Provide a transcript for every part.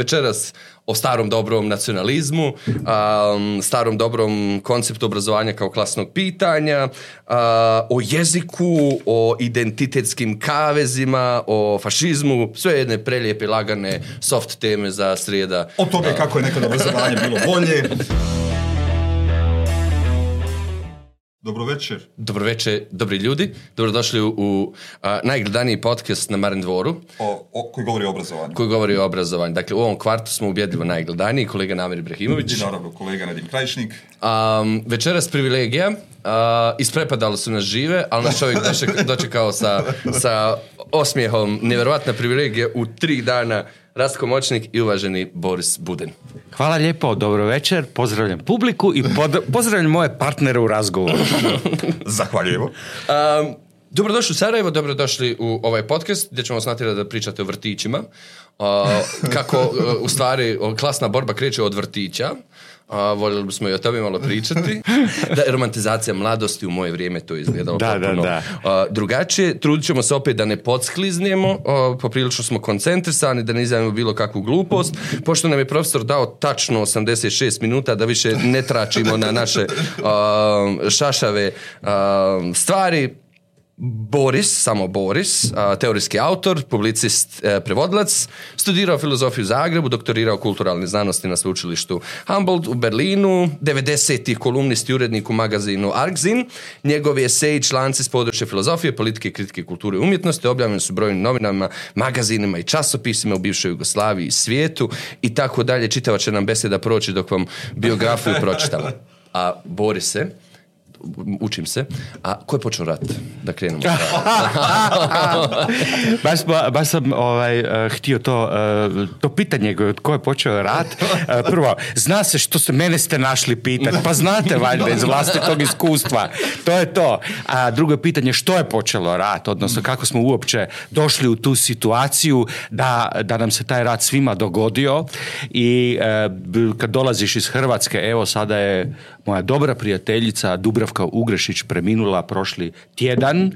večeras o starom dobrom nacionalizmu, um, starom dobrom konceptu obrazovanja kao klasnog pitanja, uh, o jeziku, o identitetskim kavezima, o fašizmu, sve jedne prelijepe, lagane soft teme za srijeda. O tome kako je nekad obrazovanje bilo bolje. Dobro večer. Dobro večer, dobri ljudi. Dobrodošli u, u najgledaniji podcast na Maren dvoru. O, o, koji govori o obrazovanju. Koji govori o obrazovanju. Dakle, u ovom kvartu smo ubjedljivo najgledaniji, kolega Namir Ibrahimović. I naravno, kolega Nadim Krajišnik. Um, večeras privilegija. Uh, isprepadalo su nas žive, ali nas čovjek dočekao sa, sa osmijehom. Nevjerojatna privilegija u tri dana Rastko i uvaženi Boris Buden. Hvala lijepo, dobro večer, pozdravljam publiku i pozdravljam moje partnere u razgovoru. Zahvaljujemo. Um, Dobrodošli u Sarajevo, dobrodošli u ovaj podcast gdje ćemo smatrati da pričate o vrtićima. Uh, kako uh, u stvari klasna borba kreće od vrtića a voljeli bismo i o tome malo pričati. Da, romantizacija mladosti u moje vrijeme to izgledalo da, Da, drugačije, trudit ćemo se opet da ne podskliznemo, poprilično smo koncentrisani, da ne izjavimo bilo kakvu glupost. Pošto nam je profesor dao tačno 86 minuta da više ne tračimo na naše šašave stvari, Boris, samo Boris, teorijski autor, publicist, e, prevodilac, studirao filozofiju u Zagrebu, doktorirao kulturalne znanosti na sveučilištu Humboldt u Berlinu, 90-ih kolumnist i urednik u magazinu Argzin. Njegovi eseji članci s područja filozofije, politike, kritike, kulture i umjetnosti objavljeni su brojnim novinama, magazinima i časopisima u bivšoj Jugoslaviji i svijetu i tako dalje. Čitava će nam beseda proći dok vam biografiju pročitamo. A Borise, učim se. A ko je počeo rat? Da krenemo. baš, baš sam ovaj, eh, htio to, eh, to pitanje ko je počeo rat. Eh, prvo, zna se što se mene ste našli pitati. Pa znate valjda iz vlastitog iskustva. To je to. A drugo pitanje, što je počelo rat? Odnosno, kako smo uopće došli u tu situaciju da, da nam se taj rat svima dogodio i kad dolaziš iz Hrvatske, evo sada je moja dobra prijateljica Dubra Dubravka Ugrešić preminula prošli tjedan e,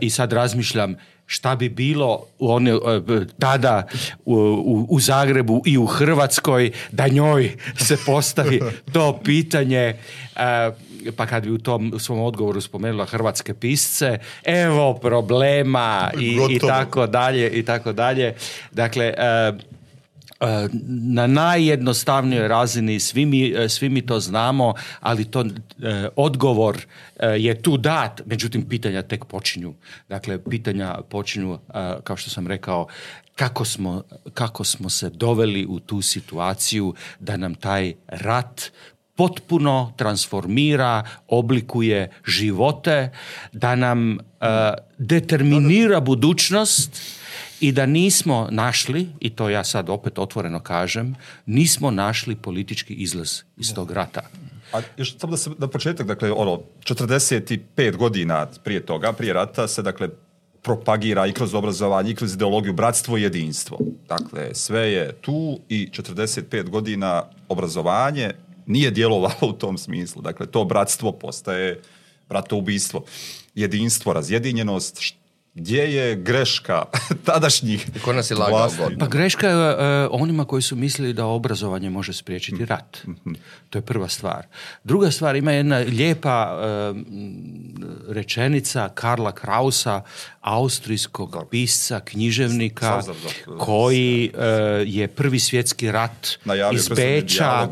i sad razmišljam šta bi bilo e, tada u, Zagrebu i u Hrvatskoj da njoj se postavi to pitanje e, pa kad bi u tom svom odgovoru spomenula hrvatske pisce, evo problema i tako dalje i tako dalje. Dakle, E, na najjednostavnijoj razini svi mi, e, svi mi to znamo, ali to e, odgovor je tu dat, međutim pitanja tek počinju. Dakle, pitanja počinju, kao što sam rekao, kako smo, kako smo se doveli u tu situaciju da nam taj rat potpuno transformira, oblikuje živote, da nam determinira budućnost i da nismo našli, i to ja sad opet otvoreno kažem, nismo našli politički izlaz iz tog rata. A još samo da se na početak, dakle, ono, 45 godina prije toga, prije rata se, dakle, propagira i kroz obrazovanje i kroz ideologiju bratstvo i jedinstvo. Dakle, sve je tu i 45 godina obrazovanje nije djelovalo u tom smislu. Dakle, to bratstvo postaje bratoubistvo. Jedinstvo, razjedinjenost, gdje je greška tadašnjih Pa greška je e, onima koji su mislili da obrazovanje može spriječiti rat. Mm, mm, mm. To je prva stvar. Druga stvar, ima jedna lijepa e, rečenica Karla Krausa, austrijskog pisca, književnika, koji e, je prvi svjetski rat iz Beča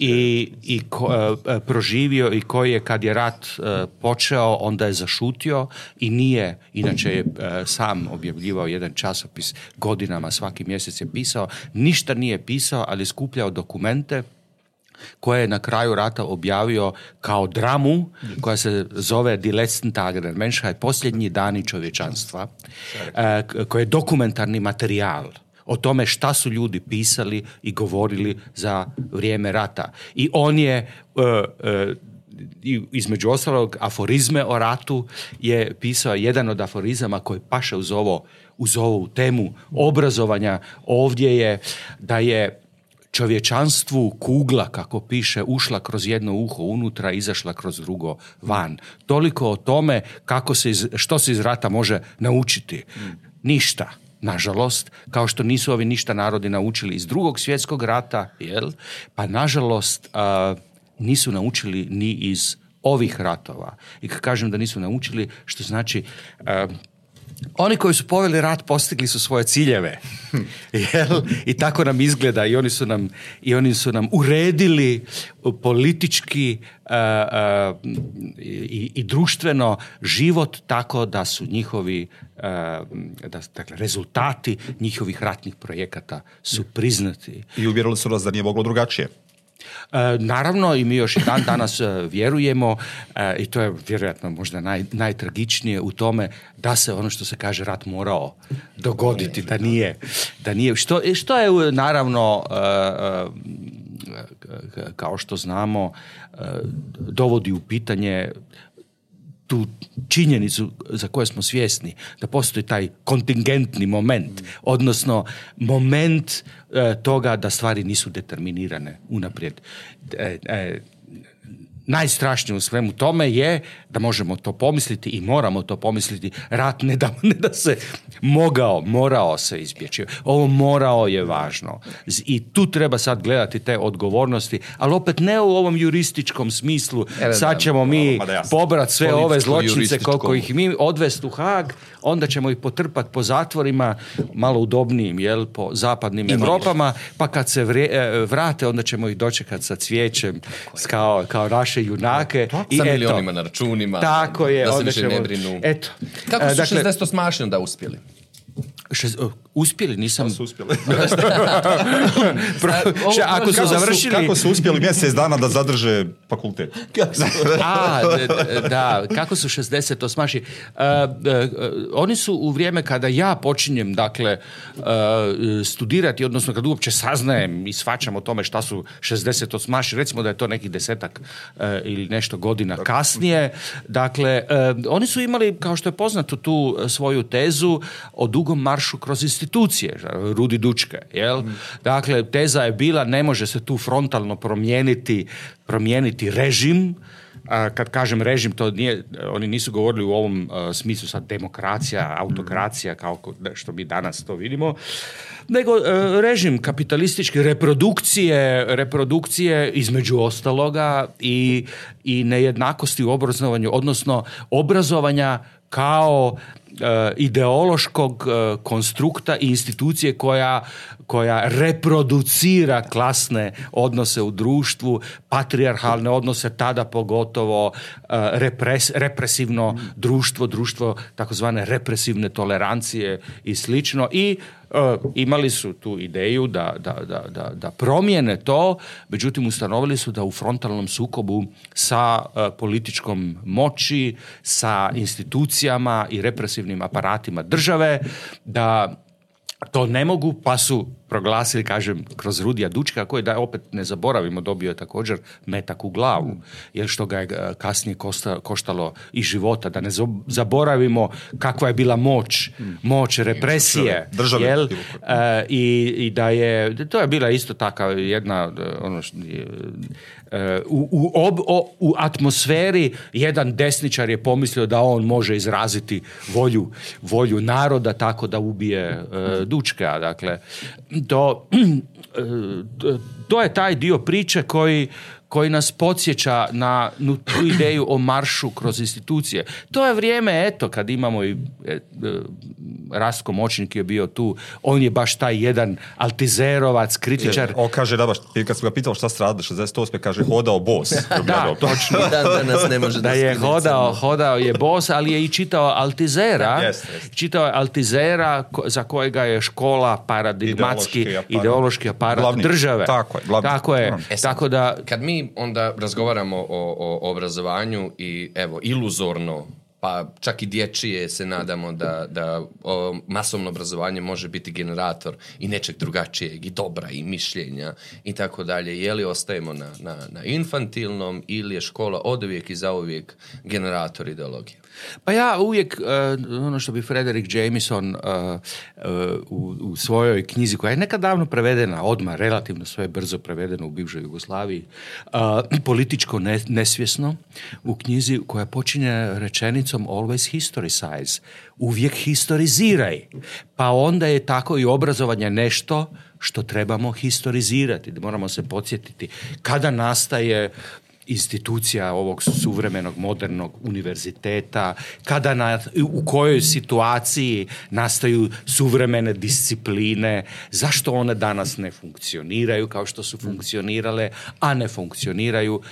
i, i e, e, proživio i koji je kad je rat e, počeo onda je zašutio i nije inače je sam objavljivao jedan časopis godinama svaki mjesec je pisao ništa nije pisao ali skupljao dokumente koje je na kraju rata objavio kao dramu koja se zove Die letzten Tage der Menschheit, posljednji dani čovječanstva, koji je dokumentarni materijal o tome šta su ljudi pisali i govorili za vrijeme rata. I on je e, e, između ostalog aforizme o ratu je pisao jedan od aforizama koji paše uz ovo uz ovu temu obrazovanja ovdje je da je čovječanstvu kugla, kako piše, ušla kroz jedno uho unutra, izašla kroz drugo van. Toliko o tome kako se iz, što se iz rata može naučiti. Ništa nažalost, kao što nisu ovi ništa narodi naučili iz drugog svjetskog rata, jel? Pa nažalost nisu naučili ni iz ovih ratova. I kad kažem da nisu naučili, što znači oni koji su poveli rat postigli su svoje ciljeve. Hm. Jel? I tako nam izgleda i oni su nam, i oni su nam uredili politički e, e, i, društveno život tako da su njihovi e, da, dakle, rezultati njihovih ratnih projekata su priznati. I uvjerili su nas da nije moglo drugačije. E, naravno i mi još i dan danas e, vjerujemo e, i to je vjerojatno možda naj, najtragičnije u tome da se ono što se kaže rat morao dogoditi, da nije. Da nije. Što, što je naravno kao što znamo dovodi u pitanje tu činjenicu za koju smo svjesni da postoji taj kontingentni moment, odnosno moment e, toga da stvari nisu determinirane unaprijed. E, e, najstrašnije u svemu tome je da možemo to pomisliti i moramo to pomisliti. Rat ne da, ne da se mogao, morao se izbjeći. Ovo morao je važno. I tu treba sad gledati te odgovornosti, ali opet ne u ovom jurističkom smislu. Sad ćemo mi pobrat sve ove zločnice koliko ih mi odvesti u Hag, onda ćemo ih potrpati po zatvorima, malo udobnijim, jel, po zapadnim Europama, pa kad se e, vrate, onda ćemo ih dočekati sa cvijećem, kao, kao naše junake. Sa I milionima eto, na računima, tako je, da se ne brinu. Eto. Kako su dakle, 68 da uspjeli? E, uspjeli, nisam... Da pa su uspjeli. ako su završili... Kako su uspjeli mjesec dana da zadrže fakultet? A, da, kako su 60 osmaši. Uh, oni su u vrijeme kada ja počinjem, dakle, e, studirati, odnosno kad uopće saznajem i svačam o tome šta su 60 osmaši, recimo da je to nekih desetak e, ili nešto godina kasnije, dakle, oni su imali, kao što je poznato, tu svoju tezu o dugom maršu kroz institucije, Rudi Dučke. Jel? Mm. Dakle, teza je bila, ne može se tu frontalno promijeniti, promijeniti režim, a kad kažem režim, to nije, oni nisu govorili u ovom smislu sad demokracija, mm. autokracija, kao što mi danas to vidimo, nego e, režim kapitalističke reprodukcije, reprodukcije između ostaloga i, i nejednakosti u obrazovanju, odnosno obrazovanja kao Eh, ideološkog eh, konstrukta i institucije koja, koja reproducira klasne odnose u društvu, patrijarhalne odnose, tada pogotovo eh, represivno društvo, društvo takozvane represivne tolerancije i slično i Eh, imali su tu ideju da, da, da, da promijene to, međutim ustanovili su da u frontalnom sukobu sa eh, političkom moći, sa institucijama i represivnim aparatima države, da to ne mogu, pa su proglasili, kažem, kroz Rudija Dučka, koji da opet ne zaboravimo, dobio je također metak u glavu, jer što ga je e, kasnije koštalo i života, da ne zaboravimo kakva je bila moć, moć represije, jel? E, i, I da je, to je bila isto taka jedna, e, ono, u, u, u atmosferi jedan desničar je pomislio da on može izraziti volju, volju naroda tako da ubije e, Dučka, dakle do, e, to je taj dio priče koji koji nas podsjeća na tu ideju o maršu kroz institucije. To je vrijeme, eto, kad imamo i e, e Rastko Močnik je bio tu, on je baš taj jedan altizerovac, kritičar. on kaže, da baš, kad sam ga pitao šta se radilo 68. kaže, hodao bos. da, točno. da, ne može da, je hodao, hodao je bos, ali je i čitao Altizera. Čitao je Altizera za kojega je škola paradigmatski, ideološki aparat, države. Tako je, Tako je. Mm. E tako da... Kad mi onda razgovaramo o, obrazovanju i evo, iluzorno pa čak i dječije se nadamo da, da masovno obrazovanje može biti generator i nečeg drugačijeg i dobra i mišljenja i tako dalje. Je li ostajemo na, na, na infantilnom ili je škola uvijek i uvijek generator ideologije? Pa ja uvijek, uh, ono što bi Frederick Jameson uh, u, svojoj knjizi, koja je nekad davno prevedena, odmah relativno sve brzo prevedena u bivšoj Jugoslaviji, političko nesvjesno, u knjizi koja počinje rečenicom always historicize, uvijek historiziraj. Pa onda je tako i obrazovanje nešto što trebamo historizirati, moramo se podsjetiti kada nastaje institucija ovog suvremenog modernog univerziteta, kada na, u kojoj situaciji nastaju suvremene discipline, zašto one danas ne funkcioniraju kao što su funkcionirale, a ne funkcioniraju.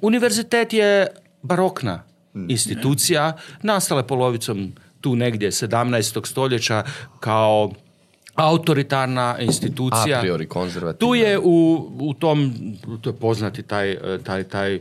Univerzitet je barokna mm. institucija, nastala polovicom tu negdje 17. stoljeća kao autoritarna institucija. A priori Tu je u, u tom, to je poznati taj, taj, taj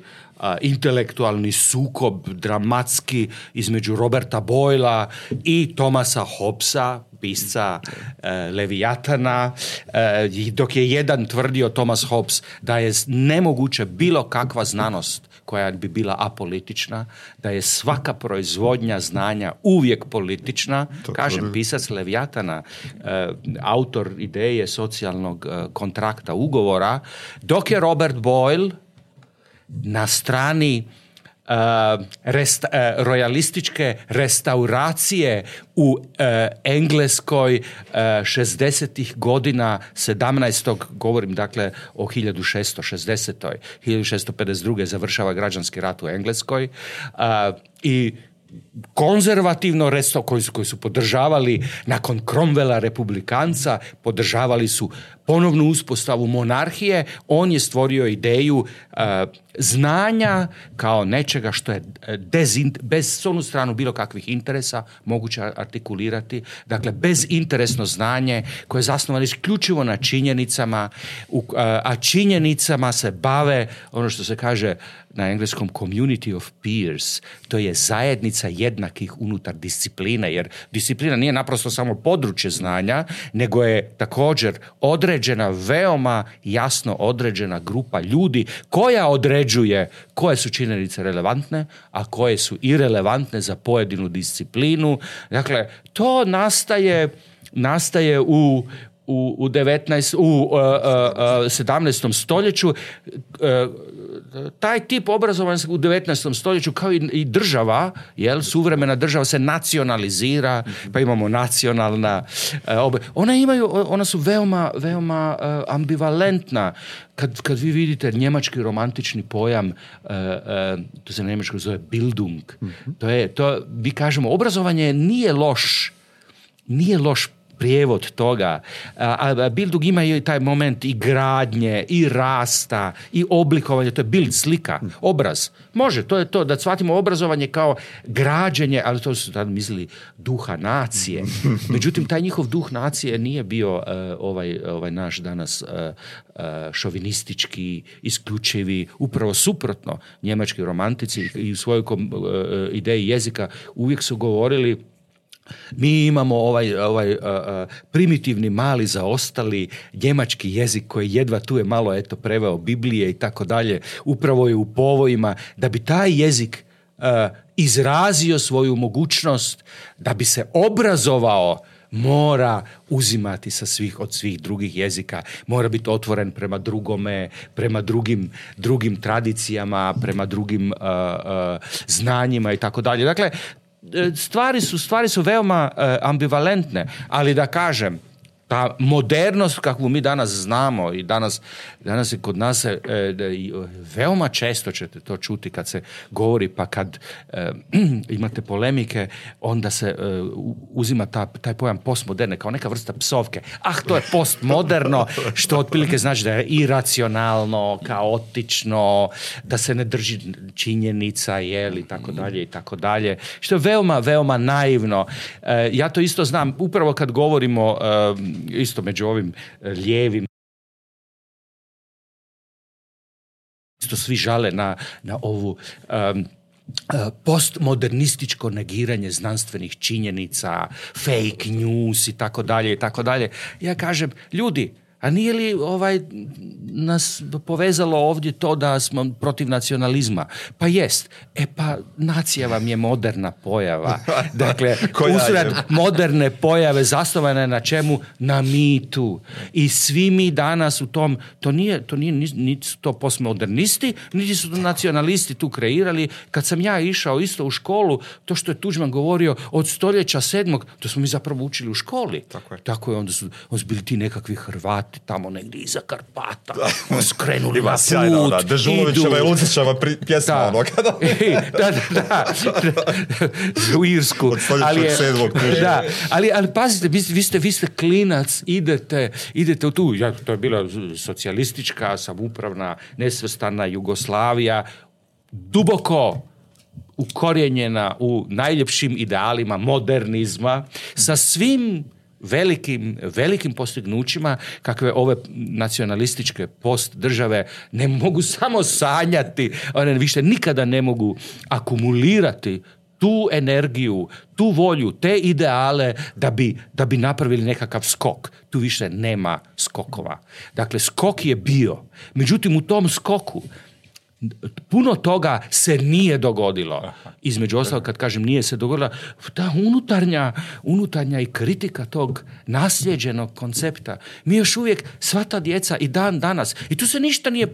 intelektualni sukob dramatski između Roberta Boyla i Tomasa Hobbesa, pisca e, Levijatana, e, dok je jedan tvrdio Thomas Hobbes da je nemoguće bilo kakva znanost koja bi bila apolitična, da je svaka proizvodnja znanja uvijek politična. Tako Kažem, pisac Levijatana eh, autor ideje socijalnog eh, kontrakta, ugovora, dok je Robert Boyle na strani Eh, resta, eh, rojalističke restauracije u eh, Engleskoj 60. godina 17. govorim dakle o 1660. 1652. završava građanski rat u Engleskoj i konzervativno resto koji su, koji su podržavali nakon Kromvela republikanca podržavali su ponovnu uspostavu monarhije, on je stvorio ideju e, znanja kao nečega što je e, bez s onu stranu bilo kakvih interesa moguće artikulirati. Dakle, bezinteresno znanje koje je zasnovano isključivo na činjenicama, e, a činjenicama se bave ono što se kaže na engleskom community of peers, to je zajednica jednakih unutar discipline, jer disciplina nije naprosto samo područje znanja, nego je također odre određena, veoma jasno određena grupa ljudi koja određuje koje su činjenice relevantne, a koje su irelevantne za pojedinu disciplinu. Dakle, to nastaje nastaje u, u, u, 19, u 17. E, e, e, stoljeću taj tip obrazovanja u 19. stoljeću kao i, država, jel, suvremena država se nacionalizira, pa imamo nacionalna One Ona imaju, ona su veoma, veoma ambivalentna. Kad, kad vi vidite njemački romantični pojam, to se na njemačkom zove bildung, mhm. to je, to, mi kažemo, obrazovanje nije loš, nije loš prijevod toga. A, a Bildung ima i taj moment i gradnje, i rasta, i oblikovanje, to je bild slika, obraz. Može, to je to, da shvatimo obrazovanje kao građenje, ali to su tad mislili duha nacije. Međutim, taj njihov duh nacije nije bio e, ovaj, ovaj naš danas e, e, šovinistički, isključivi, upravo suprotno. Njemački romantici i u svojoj ideji jezika uvijek su govorili mi imamo ovaj, ovaj primitivni mali zaostali njemački jezik koji jedva tu je malo eto preveo Biblije i tako dalje, upravo je u povojima, da bi taj jezik izrazio svoju mogućnost, da bi se obrazovao mora uzimati sa svih od svih drugih jezika, mora biti otvoren prema drugome, prema drugim, drugim tradicijama, prema drugim znanjima i tako dalje. Dakle, stvari su, stvari su veoma eh, ambivalentne, ali da kažem, ta modernost kakvu mi danas znamo i danas, danas je kod nas e, e veoma često ćete to čuti kad se govori pa kad e, imate polemike onda se e, uzima ta, taj pojam postmoderne kao neka vrsta psovke. Ah, to je postmoderno što otprilike znači da je iracionalno, kaotično, da se ne drži činjenica, je tako dalje i tako dalje. Što je veoma, veoma naivno. ja to isto znam, upravo kad govorimo isto među ovim e, lijevim isto svi žale na, na ovu e, postmodernističko negiranje znanstvenih činjenica, fake news i tako dalje i tako dalje. Ja kažem, ljudi, a nije li ovaj nas povezalo ovdje to da smo protiv nacionalizma? Pa jest. E pa nacija vam je moderna pojava. Dakle, usred moderne pojave zasnovana je na čemu? Na mitu. I svi mi danas u tom, to nije, to nije niti su to postmodernisti, niti su to nacionalisti tu kreirali. Kad sam ja išao isto u školu, to što je Tuđman govorio od stoljeća sedmog, to smo mi zapravo učili u školi. Tako je. Tako je, onda su, onda su bili ti nekakvi Hrvati tamo negdje iza Karpata, skrenuli na put, Dežulovićeva ono, i Lucićeva pjesma da, u Irsku. ali, ali, pazite, vi, ste, klinac, idete, idete u tu, to je bila socijalistička, samupravna, nesvrstana Jugoslavija, duboko ukorjenjena u najljepšim idealima modernizma, sa svim velikim, velikim postignućima kakve ove nacionalističke post države ne mogu samo sanjati, one više nikada ne mogu akumulirati tu energiju, tu volju, te ideale da bi, da bi napravili nekakav skok. Tu više nema skokova. Dakle, skok je bio. Međutim, u tom skoku puno toga se nije dogodilo. Između ostalog, kad kažem nije se dogodila, ta unutarnja, unutarnja i kritika tog nasljeđenog koncepta. Mi još uvijek, sva ta djeca i dan danas, i tu se ništa nije,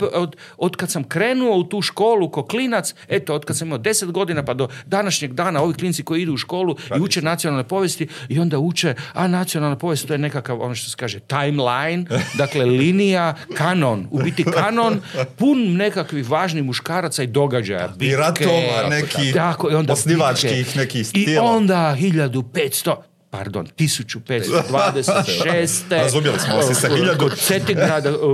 od, kad sam krenuo u tu školu ko klinac, eto, od kad sam imao deset godina pa do današnjeg dana, ovi klinci koji idu u školu i uče nacionalne povijesti i onda uče, a nacionalna povijest to je nekakav, ono što se kaže, timeline, dakle linija, kanon, u biti kanon, pun nekakvih važnih snažnih muškaraca i događaja. Da, bitke, I ratova neki, tako, i onda osnivačkih nekih I onda 1500, pardon, 1526. Razumjeli smo sa hiljadu.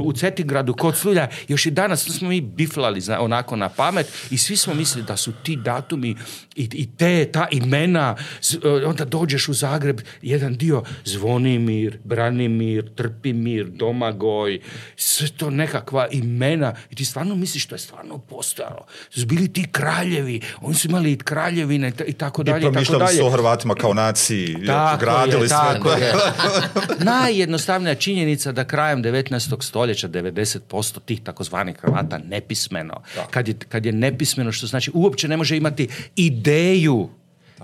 u Cetingradu, kod Slulja, još i danas smo mi biflali onako na pamet i svi smo mislili da su ti datumi i, te, ta imena, e, onda dođeš u Zagreb, jedan dio Zvonimir, Branimir, Trpimir, Domagoj, sve to nekakva imena i ti stvarno misliš što je stvarno postojalo. Su bili ti kraljevi, oni su imali i kraljevine i tako dalje. I promišljali su o Hrvatima kao naciji. Da, tako gradili je, Najjednostavnija činjenica da krajem 19. stoljeća 90% tih takozvanih Hrvata nepismeno. Kad je, kad je nepismeno, što znači uopće ne može imati ideju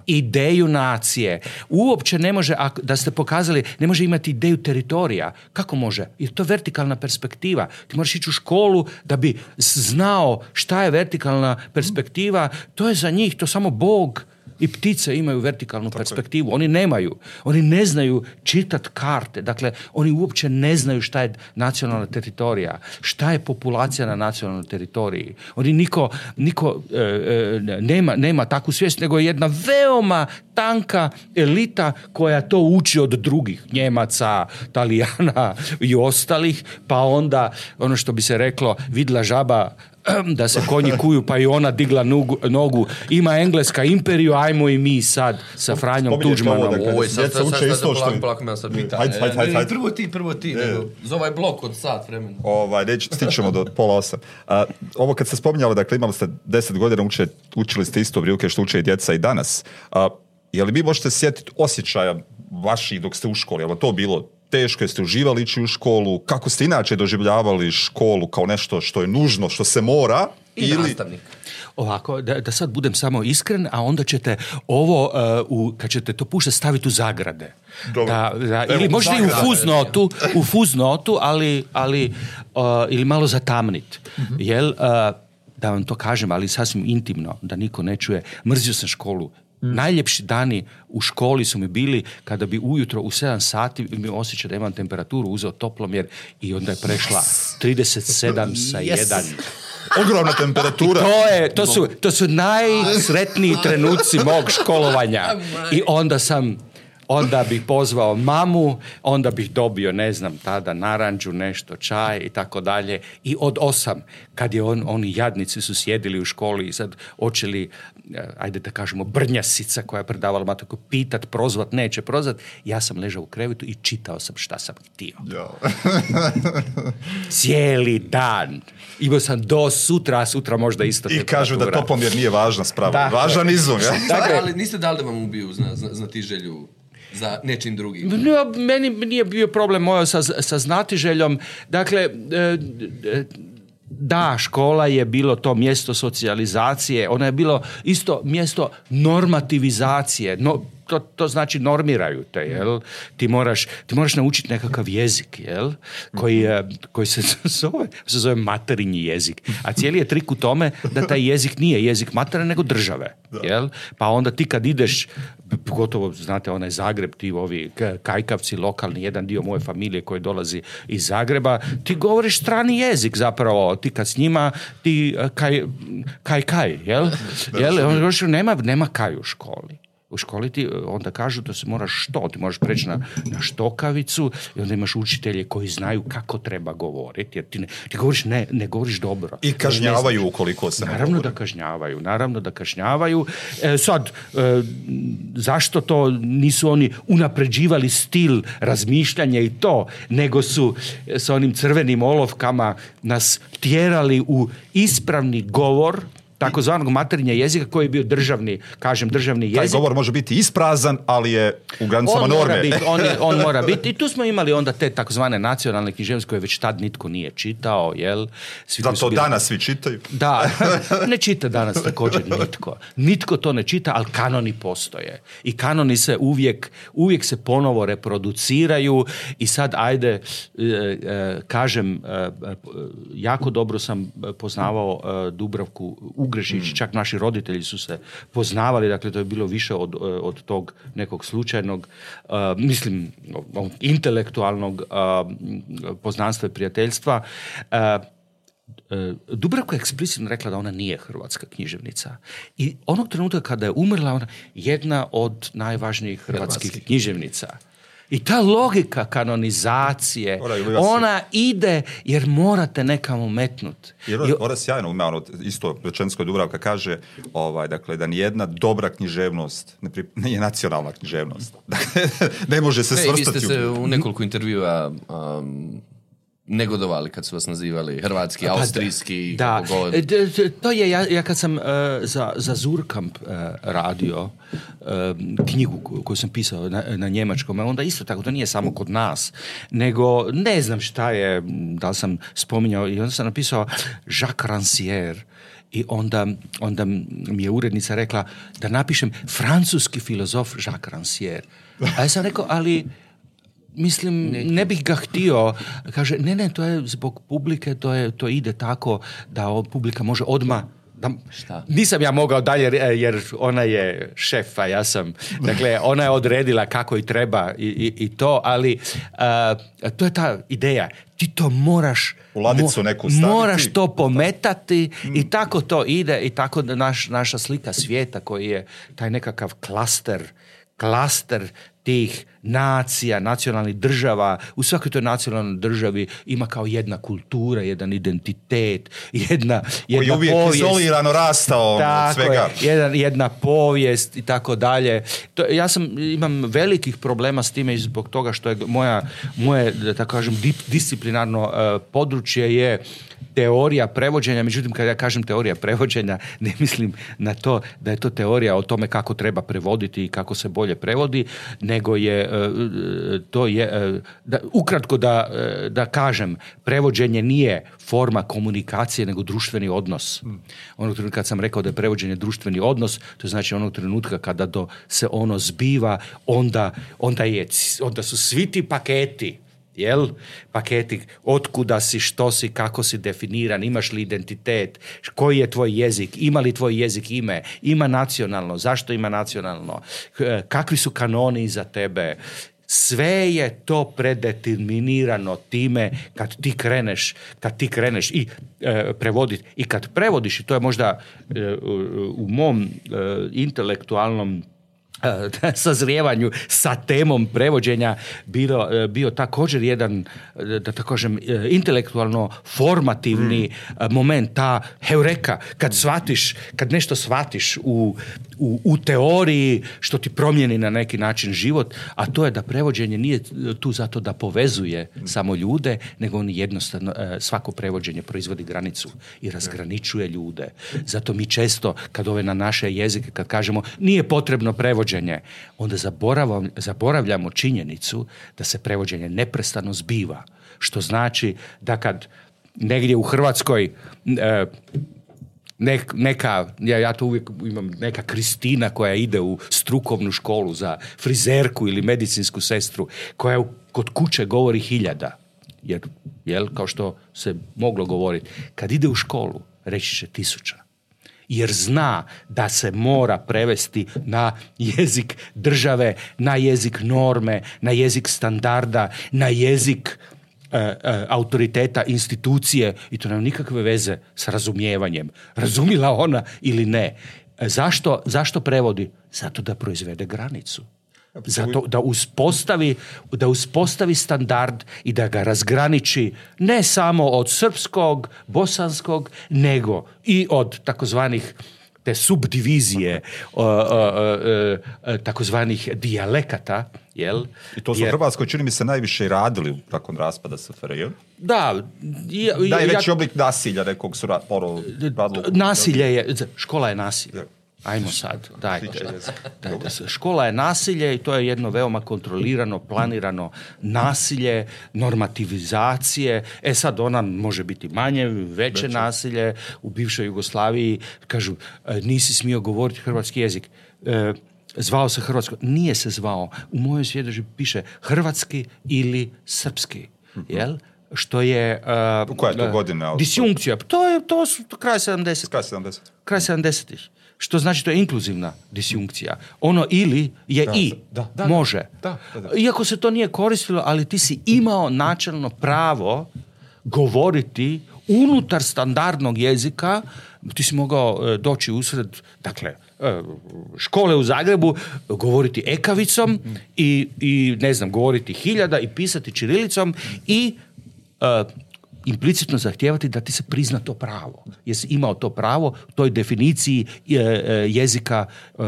ideju nacije. Uopće ne može, da ste pokazali, ne može imati ideju teritorija. Kako može? Jer to je vertikalna perspektiva. Ti moraš ići u školu da bi znao šta je vertikalna perspektiva. To je za njih, to samo Bog i ptice imaju vertikalnu perspektivu. Oni nemaju. Oni ne znaju čitat karte. Dakle, oni uopće ne znaju šta je nacionalna teritorija, šta je populacija na nacionalnoj teritoriji. Oni niko, niko e, e, nema, nema takvu svijest, nego je jedna veoma tanka elita koja to uči od drugih Njemaca, Talijana i ostalih, pa onda ono što bi se reklo vidla žaba da se konji kuju pa i ona digla nugu, nogu. Ima Engleska imperiju, ajmo i mi sad sa Franjom Tuđmanom. Ovo, je sad, sad, sad, sad, isto sad pita. prvo ti, prvo ti, e. za ovaj blok od sat vremena. Ovaj, reći, stičemo do pola osam. A, ovo kad ste spominjali, dakle, imali ste deset godina, učili ste isto vrijeme što uče i djeca i danas. A, je li vi možete sjetiti osjećaja vaših dok ste u školi? Je to bilo teško jeste uživali ići u školu, kako ste inače doživljavali školu kao nešto što je nužno, što se mora, i ili... nastavnik. Ovako, da, sad budem samo iskren, a onda ćete ovo, eh, u, kad ćete to puštati, staviti u zagrade. Da, ili možda i u fuznotu, u fuznotu, ali, ali eh, ili malo zatamnit. Mhm. Jel, eh, da vam to kažem, ali sasvim intimno, da niko ne čuje, mrzio sam školu, Mm. Najljepši dani u školi su mi bili kada bi ujutro u 7 sati mi osjećao da imam temperaturu, uzeo toplomjer i onda je prešla 37 sa 1. Ogromna temperatura. to, je, to, su, to su najsretniji trenuci mog školovanja. I onda sam onda bih pozvao mamu, onda bih dobio, ne znam, tada naranđu, nešto, čaj i tako dalje. I od osam, kad je on, oni jadnici su sjedili u školi i sad očeli, eh, ajde da kažemo, brnjasica koja je predavala matoku, pitat, prozvat, neće prozvat. Ja sam ležao u krevetu i čitao sam šta sam htio. Cijeli dan. Imao sam do sutra, a sutra možda isto. I kažu da to pomjer nije važna sprava. Dakle, Važan izum. Dakle- ali niste dali da vam ubiju znati želju za nečim drugim. meni nije bio problem moj sa, sa znatiželjom. Dakle, e, da, škola je bilo to mjesto socijalizacije, ona je bilo isto mjesto normativizacije, no, to, to znači normiraju te, mm. jel? Ti moraš, ti moraš naučiti nekakav jezik, jel? Koji, mm-hmm. koji se zove, se materinji jezik. A cijeli je trik u tome da taj jezik nije jezik matere, nego države, jel? Pa onda ti kad ideš, pogotovo, znate, onaj Zagreb, ti ovi kajkavci, lokalni, jedan dio moje familije koji dolazi iz Zagreba, ti govoriš strani jezik zapravo, ti kad s njima, ti eh, kaj, kaj, kaj, jel? jel? Nema, nema kaj u školi. U školi ti e, onda kažu da se moraš što, ti možeš preći na, štokavicu i onda imaš učitelje koji znaju kako treba govoriti, jer ti, ne, ti govoriš ne, ne govoriš dobro. I kažnjavaju ukoliko se Naravno da kažnjavaju, naravno da kažnjavaju. E, sad, e, zašto to nisu oni unapređivali stil razmišljanja i to, nego su sa onim crvenim olovkama nas tjerali u ispravni govor, takozvanog materinja jezika koji je bio državni, kažem državni jezik. Taj govor može biti isprazan, ali je u granicama on norme. Mora on, on, mora biti i tu smo imali onda te takozvane nacionalne književnosti koje već tad nitko nije čitao, jel? Svi Zato danas svi čitaju. Da, ne čita danas također nitko. Nitko to ne čita, ali kanoni postoje. I kanoni se uvijek, uvijek se ponovo reproduciraju i sad ajde, e, e, kažem, e, jako dobro sam poznavao Dubravku u Ugrešić, mm. čak naši roditelji su se poznavali, dakle to je bilo više od, e, od tog nekog slučajnog, e, mislim, intelektualnog e, poznanstva i prijateljstva. Uh, je eksplicitno rekla da ona nije hrvatska književnica. I onog trenutka kada je umrla, ona jedna od najvažnijih hrvatskih. književnica. I ta logika kanonizacije, ona ide jer morate nekamo metnut. Jer ona, sjajno ume, ono, isto Rečensko Dubravka kaže ovaj, dakle, da nijedna dobra književnost nije nacionalna književnost. Dakle, ne može se svrstati. vi ste se u nekoliko intervjua negodovali kad su vas nazivali hrvatski, pa, austrijski, da. kako god. E, to je, ja, ja kad sam e, za, za Zurkamp e, radio knjigu koju sam pisao na, na njemačkom, onda isto tako, to nije samo kod nas, nego ne znam šta je, da li sam spominjao, i onda sam napisao Jacques Rancière, i onda, onda mi je urednica rekla da napišem francuski filozof Jacques Rancière. A ja sam rekao, ali Mislim, ne bih ga htio. Kaže, ne, ne, to je zbog publike, to, je, to ide tako da publika može odmah da, Šta? Nisam ja mogao dalje e, jer ona je šefa, ja sam, dakle ona je odredila kako i treba i, i, to, ali e, to je ta ideja. Ti to moraš u neku Moraš to pometati i mm. tako to ide i tako naš, naša slika svijeta koji je taj nekakav klaster klaster tih nacija, nacionalnih država, u svakoj toj nacionalnoj državi ima kao jedna kultura, jedan identitet, jedna, jedna Koji uvijek izolirano rastao svega. jedan, jedna povijest i tako dalje. To, ja sam, imam velikih problema s time i zbog toga što je moja, moje, da tako kažem, disciplinarno e, područje je teorija prevođenja, međutim kada ja kažem teorija prevođenja, ne mislim na to da je to teorija o tome kako treba prevoditi i kako se bolje prevodi, nego je E, e, to je, e, da, ukratko da, da kažem, prevođenje nije forma komunikacije, nego društveni odnos. Hmm. Onog trenutka kad sam rekao da je prevođenje društveni odnos, to znači onog trenutka kada do, se ono zbiva, onda, onda, je, onda su svi ti paketi jel? Paketi, otkuda si, što si, kako si definiran, imaš li identitet, koji je tvoj jezik, ima li tvoj jezik ime, ima nacionalno, zašto ima nacionalno, kakvi su kanoni za tebe, sve je to predeterminirano time kad ti kreneš, kad ti kreneš i e, prevoditi. I kad prevodiš, i to je možda e, u mom e, intelektualnom sazrijevanju sa temom prevođenja bio, e, bio također jedan, e, da tako kažem, e, intelektualno formativni mm. moment, ta heureka, kad shvatiš, kad nešto shvatiš u, u, u, teoriji što ti promijeni na neki način život, a to je da prevođenje nije tu zato da povezuje mm. samo ljude, nego on jednostavno, svako prevođenje proizvodi granicu i razgraničuje ljude. Zato mi često, kad ove na naše jezike, kad kažemo nije potrebno prevođenje, prevođenje, onda zaboravljamo činjenicu da se prevođenje neprestano zbiva. Što znači da kad negdje u Hrvatskoj e, neka, ja, ja to uvijek imam, neka Kristina koja ide u strukovnu školu za frizerku ili medicinsku sestru, koja kod kuće govori hiljada, jer, jel, kao što se moglo govoriti, kad ide u školu, reći će tisuća jer zna da se mora prevesti na jezik države, na jezik norme, na jezik standarda, na jezik e, e, autoriteta institucije i to nema nikakve veze s razumijevanjem. Razumila ona ili ne. E, zašto, zašto prevodi? Zato da proizvede granicu. Zato da uspostavi, da uspostavi standard i da ga razgraniči ne samo od srpskog, bosanskog, nego i od takozvanih te subdivizije e, takozvanih dijalekata, jel? I to su u Hrvatskoj, čini mi se, najviše i radili nakon raspada SFRJ. Da. Ja, veći ja, oblik nasilja nekog su Nasilje je, škola je nasilje. Ajmo sad, daj, Škola je nasilje i to je jedno veoma kontrolirano, planirano nasilje, normativizacije. E sad ona može biti manje, veće nasilje. U bivšoj Jugoslaviji kažu e, nisi smio govoriti hrvatski jezik. E, zvao se hrvatsko. Nije se zvao. U mojoj svjedoži piše hrvatski ili srpski. Mhm. Jel? što je... E, uh, Koja to godina? Disjunkcija. To je to su kraj 70. Kraj 70. Kraj 70 što znači to je inkluzivna disjunkcija. Ono ili je i, da, može. Iako se to nije koristilo, ali ti si imao načelno pravo govoriti unutar standardnog jezika, ti si mogao e, doći usred, dakle, e, škole u Zagrebu, govoriti ekavicom i, i, ne znam, govoriti hiljada i pisati čirilicom i e, implicitno zahtijevati da ti se prizna to pravo. Jesi imao to pravo U toj definiciji e, e, jezika e,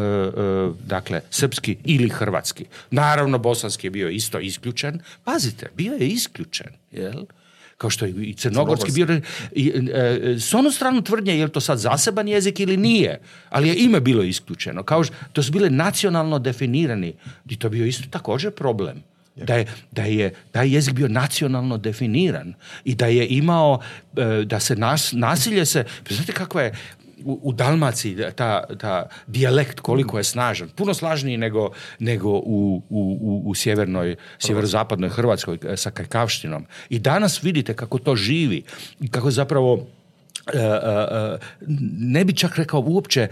dakle srpski ili hrvatski. Naravno bosanski je bio isto isključen. Pazite, bio je isključen, jel? kao što je i crnogorski bio. S onu stranu tvrdnje je li to sad zaseban jezik ili nije, ali je ime bilo isključeno. Kao što, to su bile nacionalno definirani i to bio isto također problem. Da je, da je taj jezik bio nacionalno definiran i da je imao, e, da se nasilje se, znate kakva je, u, Dalmaciji ta, ta dijalekt koliko je snažan, puno snažniji nego, nego u, u, u sjevernoj, sjeverozapadnoj Hrvatskoj e, sa krkavštinom I danas vidite kako to živi i kako zapravo e, ne bi čak rekao uopće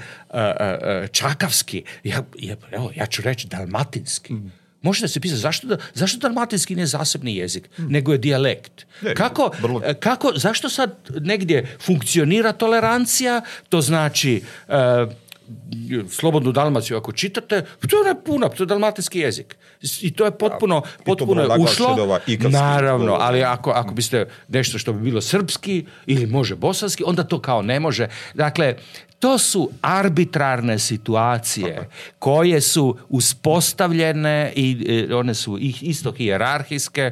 čakavski, ja, evo, ja ću reći dalmatinski. Mm. Možete se pisati zašto, da, zašto dalmatinski nije zasebni jezik, hmm. nego je dijalekt. kako, e, kako, zašto sad negdje funkcionira tolerancija, to znači e, slobodnu Dalmaciju ako čitate, to je puno, to je dalmatinski jezik. I to je potpuno, potpuno je ušlo. Naravno, ali ako, ako biste nešto što bi bilo srpski ili može bosanski, onda to kao ne može. Dakle, to su arbitrarne situacije koje su uspostavljene i e, one su isto hijerarhijske. E,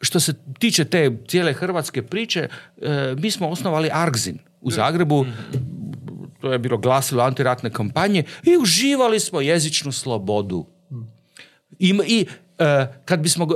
što se tiče te cijele hrvatske priče, e, mi smo osnovali Argzin u Zagrebu, to je bilo glasilo antiratne kampanje i uživali smo jezičnu slobodu. I, i kad bismo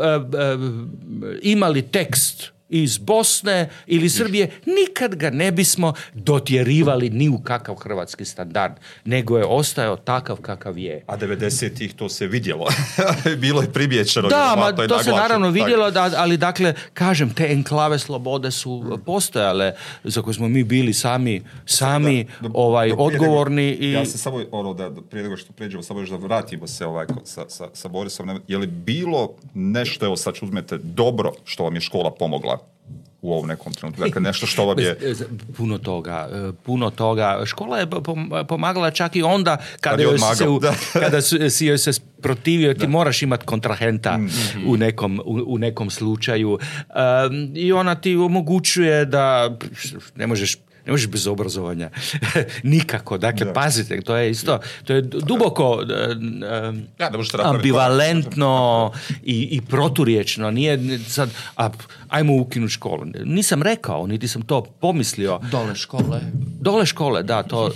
imali tekst iz Bosne ili Srbije, nikad ga ne bismo dotjerivali ni u kakav hrvatski standard, nego je ostao takav kakav je. A 90-ih to se vidjelo. Bilo je pribječeno. Da, ma, to, se naravno vidjelo, da, ali dakle, kažem, te enklave slobode su postojale, za koje smo mi bili sami, sami ovaj, odgovorni. i... Ja se samo, ono, da, prije nego što pređemo, samo još da vratimo se ovaj, sa, sa, sa Borisom. Je li bilo nešto, evo sad uzmete, dobro što vam je škola pomogla? u ovom nekom trenutku? E, dakle, nešto što e, e, Puno toga, puno toga. Škola je pomagala čak i onda kada, se, kada si joj se protivio, ti moraš imati kontrahenta mm, mm, mm. u, nekom, u, slučaju. I ona ti omogućuje da ne možeš ne možeš bez obrazovanja. Nikako. Dakle, pazite, to je isto, to je duboko da e, ambivalentno i, i proturječno. Nije sad, a, ajmo ukinuti školu. Nisam rekao, niti sam to pomislio. Dole škole. Dole škole, da, to...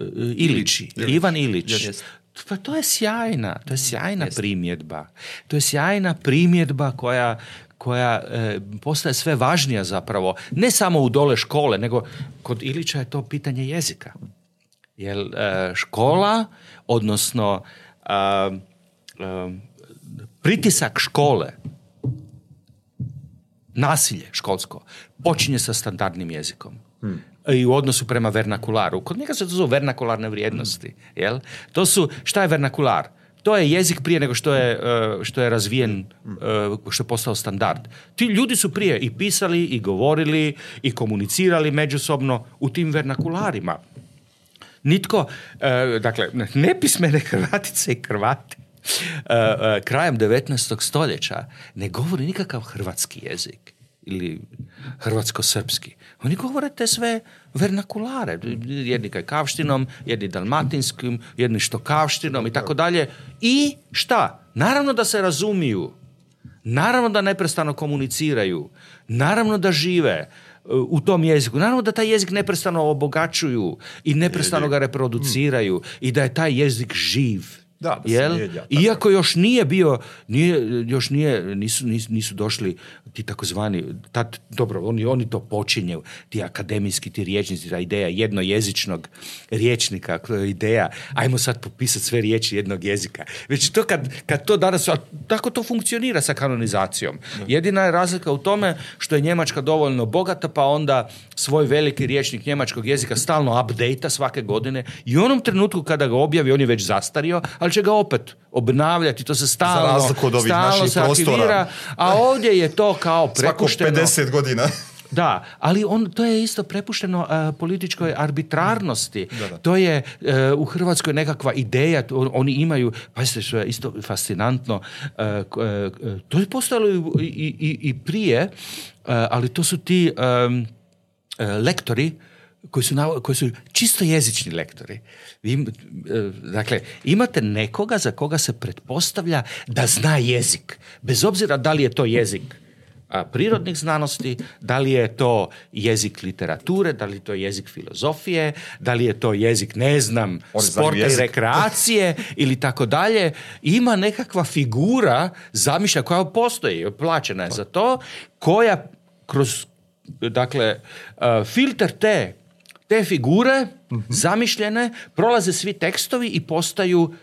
E, Ilić. Ivan Ilić. Pa to je sjajna, to je sjajna primjedba. To je sjajna primjedba koja koja e, postaje sve važnija zapravo, ne samo u dole škole, nego kod Ilića je to pitanje jezika. Jer e, škola, odnosno e, pritisak škole, nasilje školsko, počinje sa standardnim jezikom. Hmm. i u odnosu prema vernakularu. Kod njega se to zove vernakularne vrijednosti. Jel? To su, šta je vernakular? to je jezik prije nego što je, e, što je razvijen, e, što je postao standard. Ti ljudi su prije i pisali, i govorili, i komunicirali međusobno u tim vernakularima. Nitko, e, dakle, nepismene Hrvatice i Hrvati krajem 19. stoljeća ne govori nikakav hrvatski jezik ili hrvatsko-srpski. Oni govore te sve vernakulare. Jedni kavštinom jedni dalmatinskim, jedni štokavštinom i tako dalje. I šta? Naravno da se razumiju. Naravno da neprestano komuniciraju. Naravno da žive uh, u tom jeziku. Naravno da taj jezik neprestano obogaćuju i neprestano ga reproduciraju mm. i da je taj jezik živ da, Iako još nije bio, nije, još nije, nisu, nisu, došli ti takozvani, tad, dobro, oni, oni to počinju, ti akademijski, ti riječnici, ta ideja jednojezičnog riječnika, ideja, ajmo sad popisati sve riječi jednog jezika. Već to kad, kad to danas, tako to funkcionira sa kanonizacijom. Jedina je razlika u tome što je Njemačka dovoljno bogata, pa onda svoj veliki riječnik njemačkog jezika stalno update svake godine i u onom trenutku kada ga objavi, on je već zastario, ali će ga opet obnavljati, to se stalno, se prostora. a ovdje je to kao prepušteno. Svako 50 godina. Da, ali on, to je isto prepušteno e, političkoj arbitrarnosti. To je e, u Hrvatskoj nekakva ideja, oni imaju, pazite što je isto fascinantno, e, to je postojalo i, i, i prije, ali to su ti lektori koji su, koji su čisto jezični lektori. Vi, e, dakle, imate nekoga za koga se pretpostavlja da zna jezik. Bez obzira da li je to jezik prirodnih znanosti, da li je to jezik literature, da li je to jezik filozofije, da li je to jezik, ne znam, sporta i rekreacije ili tako dalje. Ima nekakva figura zamišlja koja postoji, plaćena je za to, koja kroz dakle, e, filter te te figure, zamišljene, prolaze svi tekstovi i postaju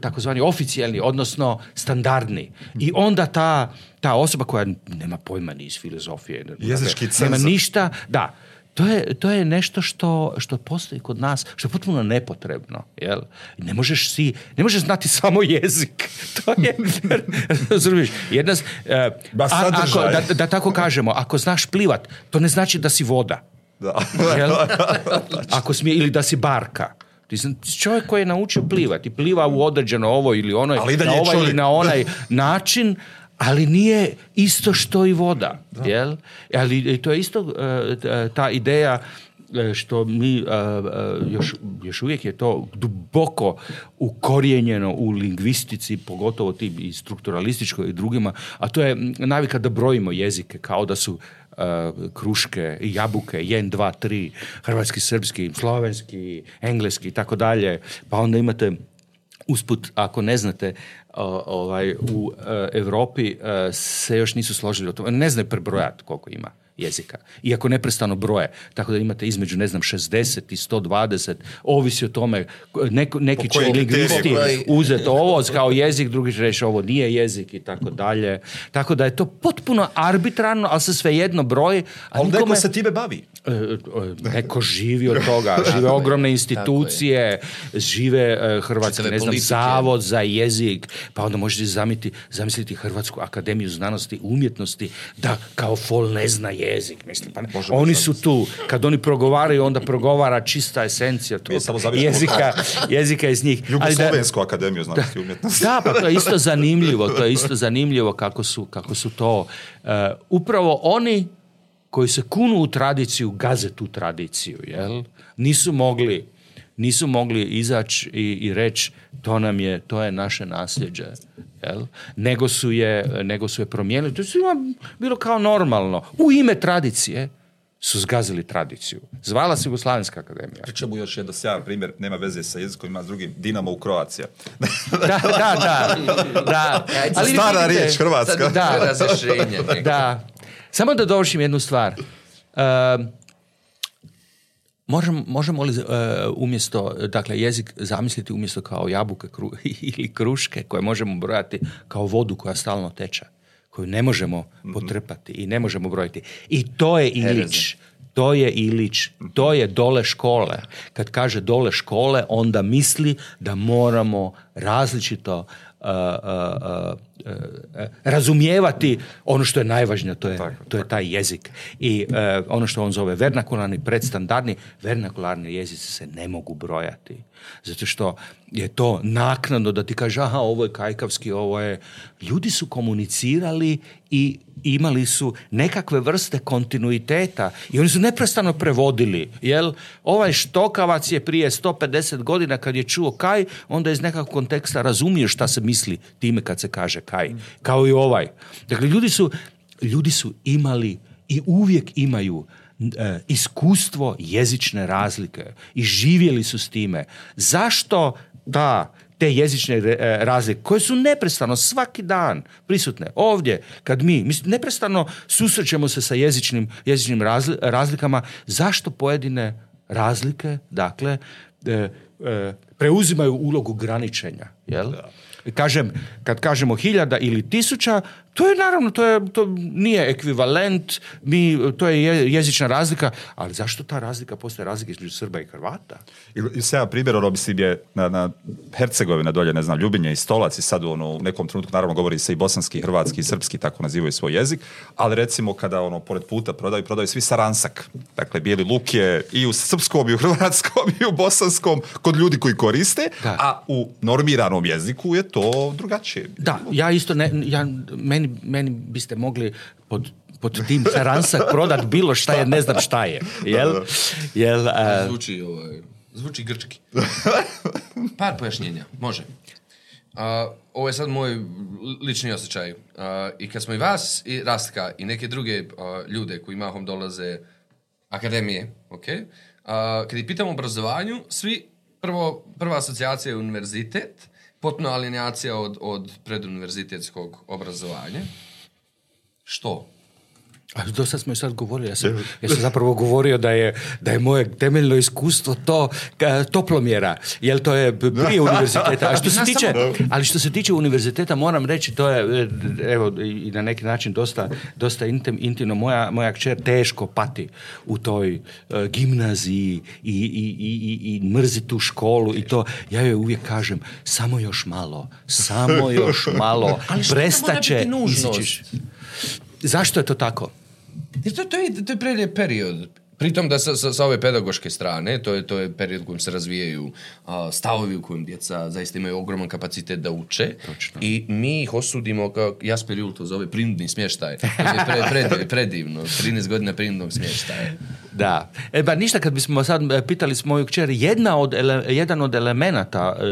takozvani oficijelni, odnosno standardni. I onda ta, ta osoba koja nema pojma ni iz filozofije, dakle, nema ništa, da, to je, to je nešto što, što postoji kod nas, što je potpuno nepotrebno. Jel? Ne možeš si, ne možeš znati samo jezik. To je, e, da tako kažemo, ako znaš plivat, to ne znači da si voda. Da. Ako smije, ili da si barka. Ti čovjek koji je naučio plivati. Pliva u određeno ovo ili ono ali na ovaj ili na onaj način, ali nije isto što i voda. Jel? Ali to je isto e, e, ta ideja e, što mi još, još uvijek je to duboko ukorijenjeno u lingvistici, pogotovo tim i strukturalističkoj i drugima, a to je navika da brojimo jezike kao da su Uh, kruške, jabuke, 1, 2, tri, hrvatski, srpski, slovenski, engleski i tako dalje. Pa onda imate usput, ako ne znate, ovaj, u e, Europi e, se još nisu složili o tome. Ne znaju prebrojati koliko ima jezika. Iako neprestano broje. Tako da imate između, ne znam, 60 i 120, ovisi o tome, neko, neki će lingvisti uzeti ovo kao jezik, drugi će reći ovo nije jezik i tako dalje. Tako da je to potpuno arbitrarno, ali se svejedno broji. A ali nikome, se time bavi. E, e, neko živi od toga. Žive ogromne institucije, žive e, hrvatski, ne znam, zavod za jezik, pa onda možete zamisliti, Hrvatsku akademiju znanosti i umjetnosti da kao fol ne zna jezik, mislim. Pa oni su tu, kad oni progovaraju, onda progovara čista esencija to jezika, jezika iz njih. Jugoslovensku akademiju znanosti umjetnosti. Da, pa to je isto zanimljivo, to je isto zanimljivo kako su, kako su to. Eh, upravo oni koji se kunu u tradiciju, gaze tu tradiciju, jel? Nisu mogli nisu mogli izaći i, i reći to nam je, to je naše nasljeđe. Jel? Nego, su je, nego su je promijenili. To je bilo kao normalno. U ime tradicije su zgazili tradiciju. Zvala se Jugoslavenska akademija. Priča mu još jedan sjajan primjer, nema veze sa jezikom, ima s drugim, Dinamo u Kroacija. da, da, da. da. Ali Stara riječ Hrvatska. Da, da. Samo da dovršim jednu stvar. Ehm, Možemo, možemo li e, umjesto, dakle jezik zamisliti umjesto kao jabuke ili kruške koje možemo brojati kao vodu koja stalno teče, koju ne možemo mhm. potrpati i ne možemo brojiti. I to je Ilić. To je Ilić, mhm. to je dole škole. Kad kaže dole škole, onda misli da moramo različito e, e, E, razumijevati ono što je najvažnije, to je, to je taj jezik. I e, ono što on zove vernakularni, predstandardni, vernakularni jezici se ne mogu brojati. Zato što je to naknadno da ti kaže aha, ovo je kajkavski, ovo je... Ljudi su komunicirali i imali su nekakve vrste kontinuiteta i oni su neprestano prevodili. Jel, ovaj štokavac je prije 150 godina kad je čuo kaj, onda iz nekakvog konteksta razumije šta se misli time kad se kaže kaj taj, kao i ovaj. Dakle, ljudi su, ljudi su imali i uvijek imaju e, iskustvo jezične razlike i živjeli su s time. Zašto da te jezične e, razlike koje su neprestano svaki dan prisutne ovdje kad mi, neprestano susrećemo se sa jezičnim, jezičnim razlikama zašto pojedine razlike dakle e, preuzimaju ulogu graničenja jel da. kažem, kad kažemo hiljada ili tisuća, To je naravno, to, je, to nije ekvivalent, to je, jezična razlika, ali zašto ta razlika postoji razlika između Srba i Hrvata? I se ja primjer ono, mislim je na, na Hercegovina dolje, ne znam, Ljubinje i Stolac i sad ono, u nekom trenutku naravno govori se i bosanski, i hrvatski i srpski, tako nazivaju svoj jezik, ali recimo kada ono, pored puta prodaju, prodaju svi saransak. Dakle, bijeli luk je i u srpskom, i u hrvatskom, i u bosanskom, kod ljudi koji koriste, a u normiranom jeziku je to drugačije. Da, ja isto, ne, ja, meni, biste mogli pod pod tim saransak prodat bilo šta je, ne znam šta je. Jel? Jel Zvuči, ovaj, zvuči grčki. Par pojašnjenja, može. A, ovo je sad moj lični osjećaj. I kad smo i vas, i Rastka, i neke druge ljude koji mahom dolaze akademije, ok? kad ih pitamo o obrazovanju, svi prvo, prva asocijacija je univerzitet, potpuna alineacija od, od preduniverzitetskog obrazovanja. Što? A do sad smo i sad govorili, ja sam, ja zapravo govorio da je, da je moje temeljno iskustvo to toplomjera, jer to je prije univerziteta. što se tiče, ali što se tiče univerziteta, moram reći, to je e, evo, i na neki način dosta, dosta intim, intimno. Moja, moja kćer teško pati u toj e, gimnaziji i, i, i, i, mrzi tu školu i to. Ja joj uvijek kažem, samo još malo, samo još malo, prestaće. Zašto je to tako? Isto to je, to period Pritom da sa, sa, ove pedagoške strane, to je, to je period u kojem se razvijaju stavovi u kojem djeca zaista imaju ogroman kapacitet da uče i mi ih osudimo, kao Jasper Jul to zove, prinudni smještaj. To znači, je predivno, predivno, 13 godina prinudnog smještaja. Da. E ništa kad bismo sad e, pitali s moju kćer, jedna od jedan od elemenata e,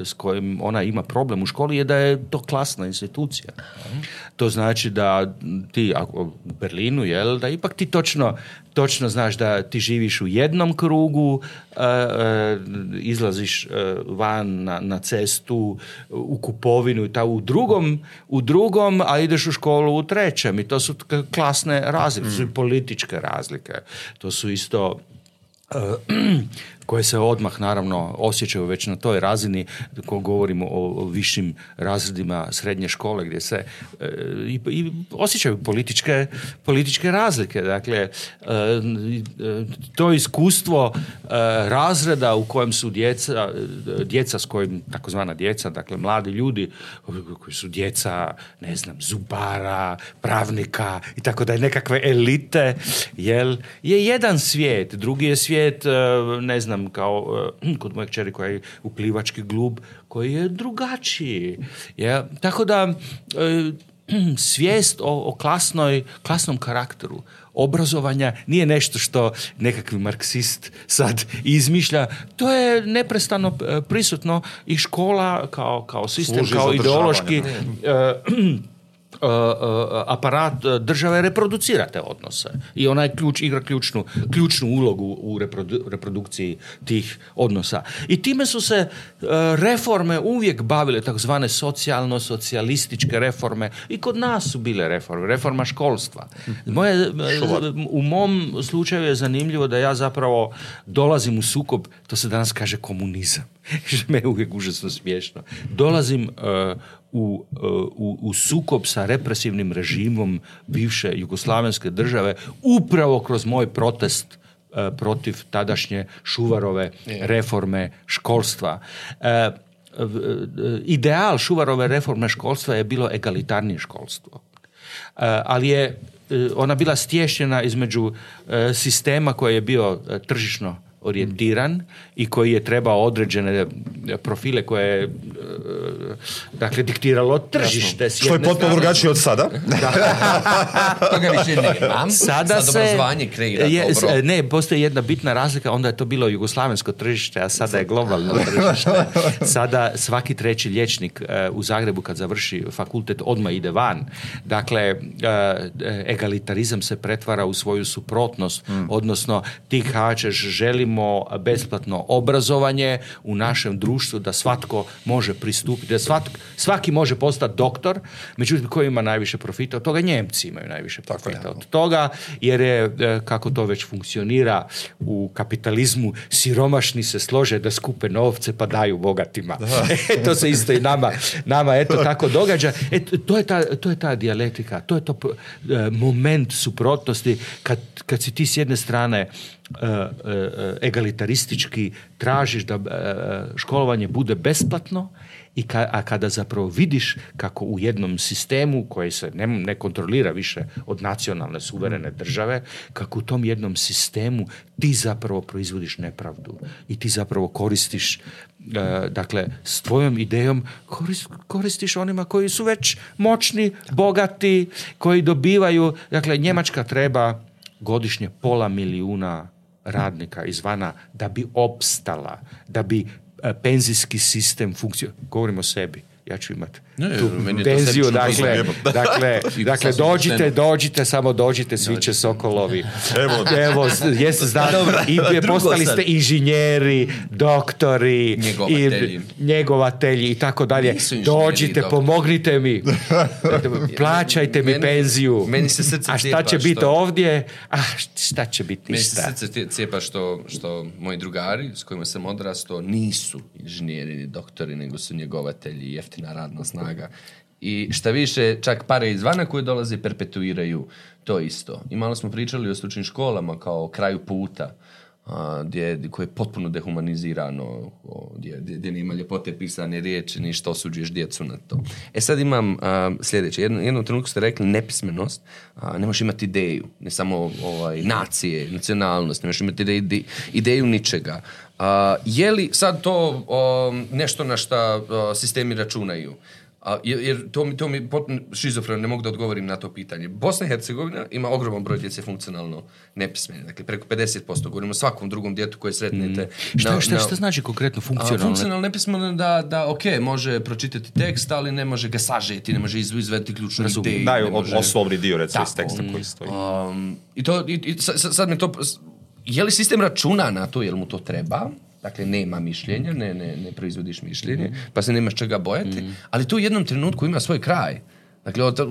e, s kojim ona ima problem u školi je da je to klasna institucija. Mhm. To znači da ti, ako u Berlinu, jel, da ipak ti točno točno znaš da ti živiš u jednom krugu, e, e, izlaziš e, van na, na cestu, u kupovinu i u drugom, u drugom, a ideš u školu u trećem. I to su klasne razlike, to su i mm. političke razlike. To su isto koje se odmah naravno osjećaju već na toj razini ko govorimo o višim razredima srednje škole gdje se e, i, osjećaju političke, političke razlike. Dakle, e, to iskustvo e, razreda u kojem su djeca, djeca s kojim, takozvana djeca, dakle mladi ljudi koji su djeca, ne znam, zubara, pravnika i tako da je nekakve elite, jel, je jedan svijet, drugi je svijet, ne znam, kao eh, kod moje čeri koja je u plivački koji je drugačiji. Ja, tako da, eh, svijest o, o klasnoj, klasnom karakteru obrazovanja nije nešto što nekakvi marksist sad izmišlja. To je neprestano eh, prisutno i škola kao, kao sistem, kao ideološki... E, e, aparat e, države reproducira te odnose i ona ključ, igra ključnu, ključnu ulogu u reprodukciji tih odnosa. I time su se reforme uvijek bavile takozvani socijalno-socijalističke reforme i kod nas su bile reforme, reforma školstva. Moje, u mom slučaju je zanimljivo da ja zapravo dolazim u sukob, to se danas kaže komunizam. što me je uvijek užasno smiješno. Dolazim e, e, u, u sukob sa represivnim režimom bivše jugoslavenske države upravo kroz moj protest e, protiv tadašnje Šuvarove reforme školstva. Ideal Šuvarove reforme školstva je bilo egalitarnije školstvo. Ali je ona bila stješnjena između sistema koji je bio tržišno orijentiran i koji je trebao određene eh, profile koje je eh, dakle diktiralo tržište. Što je potpuno od sada. Da. Toga više Sada se, je, Ne, postoji jedna bitna razlika, onda je to bilo jugoslavensko tržište, a sada je globalno tržište. Sada svaki treći liječnik eh, u Zagrebu kad završi fakultet odmah ide van. Dakle, egalitarizam se pretvara u svoju suprotnost, mm. odnosno ti hačeš želim besplatno obrazovanje u našem društvu da svatko može pristupiti, da svaki može postati doktor, međutim koji ima najviše profita, od toga Njemci imaju najviše profita od toga, jer je e, kako to već funkcionira u kapitalizmu, siromašni se slože da skupe novce pa daju bogatima. E, to se isto i nama, nama eto tako događa. E, to, je ta, to je ta to je to e, moment suprotnosti kad, kad si ti s jedne strane E, e, egalitaristički tražiš da e, školovanje bude besplatno, a kada zapravo vidiš kako u jednom sistemu koji se ne, kontrolira više od nacionalne suverene mm. države, kako u tom jednom sistemu ti zapravo proizvodiš nepravdu i ti zapravo koristiš dakle, s tvojom idejom koristiš onima koji su već moćni, bogati, koji dobivaju, dakle, Njemačka treba godišnje pola milijuna radnika izvana da bi opstala, da bi e, penzijski sistem funkcionirao. Govorimo o sebi ja ću imati tu dakle, dakle, dakle, dakle dođite, dođite, samo dođite, svi će sokolovi. Evo, evo jeste, i postali ste inženjeri, doktori, njegovatelji. i njegovatelji i tako dalje. Dođite, pomognite mi, plaćajte mi penziju. A šta će biti ovdje? A šta će biti Meni se srce cijepa što, što moji drugari s kojima sam odrastao nisu inženjeri ni doktori, nego su njegovatelji i jeftina radna snaga. I šta više, čak pare izvana koje dolaze perpetuiraju to isto. I malo smo pričali o stručnim školama kao kraju puta. koje je potpuno dehumanizirano, gdje, gdje nema ljepote pisane riječi, ništa osuđuješ djecu na to. E sad imam sljedeće, jednu, trenutku ste rekli nepismenost, ne možeš imati ideju, ne samo ovaj, nacije, nacionalnost, ne možeš imati ideju ničega. A, je li sad to o, nešto na šta sistemi računaju? A, jer to mi, to mi šizofreno ne mogu da odgovorim na to pitanje. Bosna i Hercegovina ima ogroman broj djece funkcionalno nepismene, dakle preko 50%, govorimo o svakom drugom djetu koje sretnete. Mm. Šta, na, šta, šta znači konkretno funkcionalno? funkcionalno nepismeno da, da, ok, može pročitati tekst, ali ne može ga sažeti, ne može izvediti ključnu ideju. Da, može... osnovni dio recimo iz teksta koji stoji. I to, i, sad me to je li sistem računa na to, jel mu to treba? Dakle, nema mišljenja, ne, ne, ne proizvodiš mišljenje, mhm. pa se nemaš čega bojati, mhm. ali tu u jednom trenutku ima svoj kraj. Dakle, ta,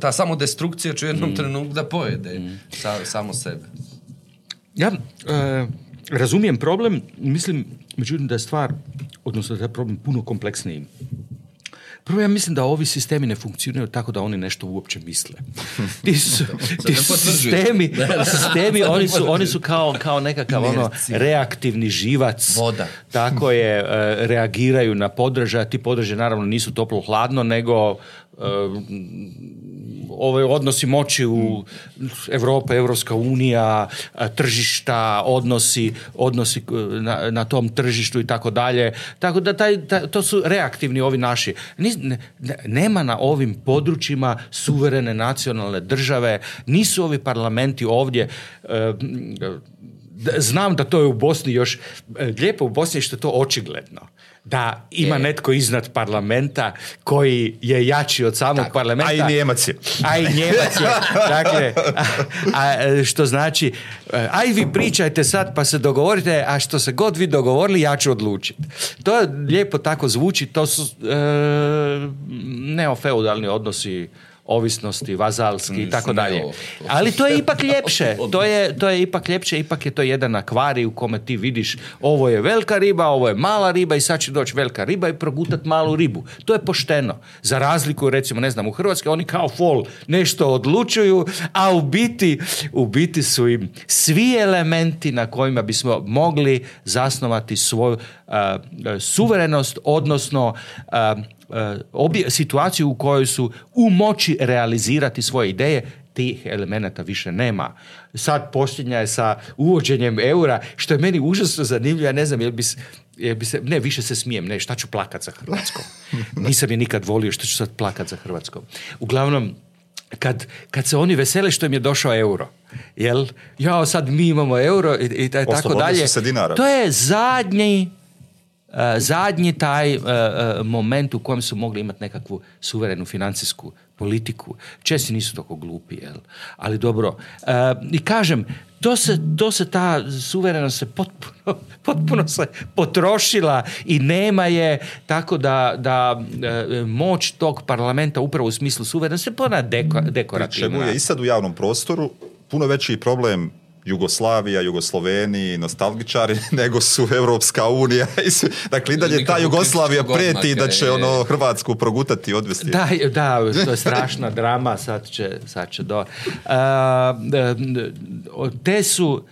ta, samo destrukcija će u jednom mhm. trenutku da pojede sa, samo sebe. Ja e, razumijem problem, mislim, međutim da je stvar, odnosno da je problem puno kompleksniji. Prvo, ja mislim da ovi sistemi ne funkcioniraju tako da oni nešto uopće misle. Ti, su, ti sistemi, oni, su, oni su kao, kao nekakav ono, reaktivni živac. Voda. Tako je, e, reagiraju na podražaj, ti podražaj naravno nisu toplo-hladno, nego Eh, ovaj odnosi moći u Evropa, Evropska unija, eh, tržišta, odnosi, odnosi eh, na, tom tržištu i tako dalje. Tako da taj, to su reaktivni ovi naši. nema na ovim područjima suverene nacionalne države, nisu ovi parlamenti ovdje znam da to je u Bosni još e, lijepo u Bosni što je to očigledno da ima e. netko iznad parlamenta koji je jači od samog parlamenta. A i Njemac je. A i je. Dakle, a, što znači, e, aj vi pričajte sad pa se dogovorite, a što se god vi dogovorili, ja ću odlučiti. To je lijepo tako zvuči, to su e, neofeudalni odnosi ovisnosti, vazalski i mm, tako dalje. Ali to je ipak ljepše. To je, to je ipak ljepše, ipak je to jedan akvarij u kome ti vidiš ovo je velika riba, ovo je mala riba i sad će doći velika riba i progutat malu ribu. To je pošteno. Za razliku, recimo, ne znam, u Hrvatskoj oni kao fol nešto odlučuju, a biti, u biti su im svi elementi na kojima bismo mogli zasnovati svoju Uh, uh, suverenost, odnosno uh, situaciju u kojoj su u moći realizirati svoje ideje, tih elemenata više nema. Sad posljednja je sa uvođenjem eura, što je meni užasno zanimljivo, ja ne znam, jel bi, se, ne, više se smijem, ne, šta ću plakat za Hrvatskom? Nisam je nikad volio, što ću sad plakat za Hrvatskom? Uglavnom, kad, kad se oni vesele što im je došao euro, jel, ja sad mi imamo euro i, i, i tako dalje, to je zadnji E, zadnji taj e, e, moment u kojem su mogli imati nekakvu suverenu financijsku politiku. Česi nisu tako glupi, jel? ali dobro. I kažem, to se, to se ta suverenost se potpuno, potpuno se potrošila i nema je tako da, da moć tog parlamenta upravo u smislu suverenosti se pona deko, dekorativna. čemu je i sad u javnom prostoru puno veći problem Jugoslavija, Jugosloveniji, nostalgičari, nego su Europska unija. dakle, i dalje ta Jugoslavija preti da će ono Hrvatsku progutati i odvesti. Da, da, to je strašna drama, sad će, sad će do... E, te su,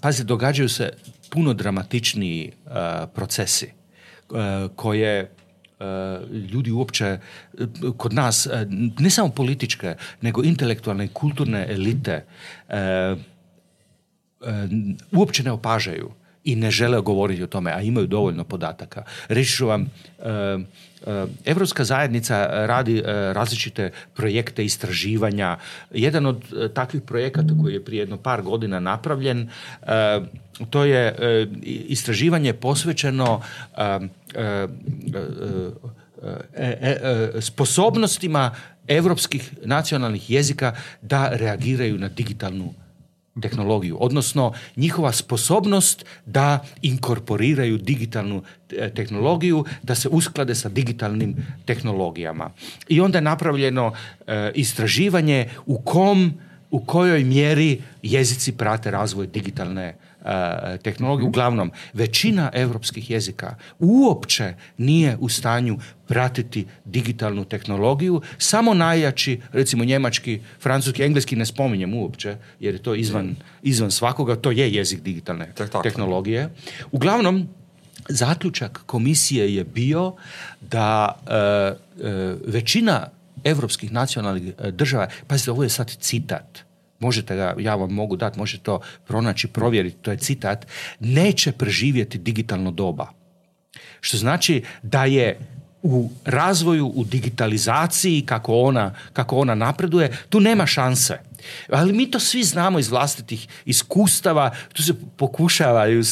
pazite događaju se puno dramatičniji e, procesi e, koje ljudi uopće kod nas, ne samo političke, nego intelektualne i kulturne elite E, uopće ne opažaju i ne žele govoriti o tome, a imaju dovoljno podataka. Reći ću vam, e, e, Evropska zajednica radi različite projekte istraživanja. Jedan od takvih projekata koji je prije jedno par godina napravljen, to je istraživanje posvećeno sposobnostima evropskih nacionalnih jezika da reagiraju na digitalnu tehnologiju, odnosno njihova sposobnost da inkorporiraju digitalnu e, tehnologiju, da se usklade sa digitalnim tehnologijama. I onda je napravljeno e, istraživanje u kom, u kojoj mjeri jezici prate razvoj digitalne E, tehnologije, uglavnom većina europskih jezika uopće nije u stanju pratiti digitalnu tehnologiju, samo najjači, recimo njemački, francuski, engleski ne spominjem uopće, jer je to izvan, izvan svakoga, to je jezik digitalne tehnologije. Uglavnom, zaključak komisije je bio da e, e, većina europskih nacionalnih država, pazite, ovo je sad citat, možete ga, ja vam mogu dati, možete to pronaći, provjeriti, to je citat, neće preživjeti digitalno doba. Što znači da je u razvoju, u digitalizaciji, kako ona, kako ona napreduje, tu nema šanse. Ali mi to svi znamo iz vlastitih iskustava, tu se pokušavaju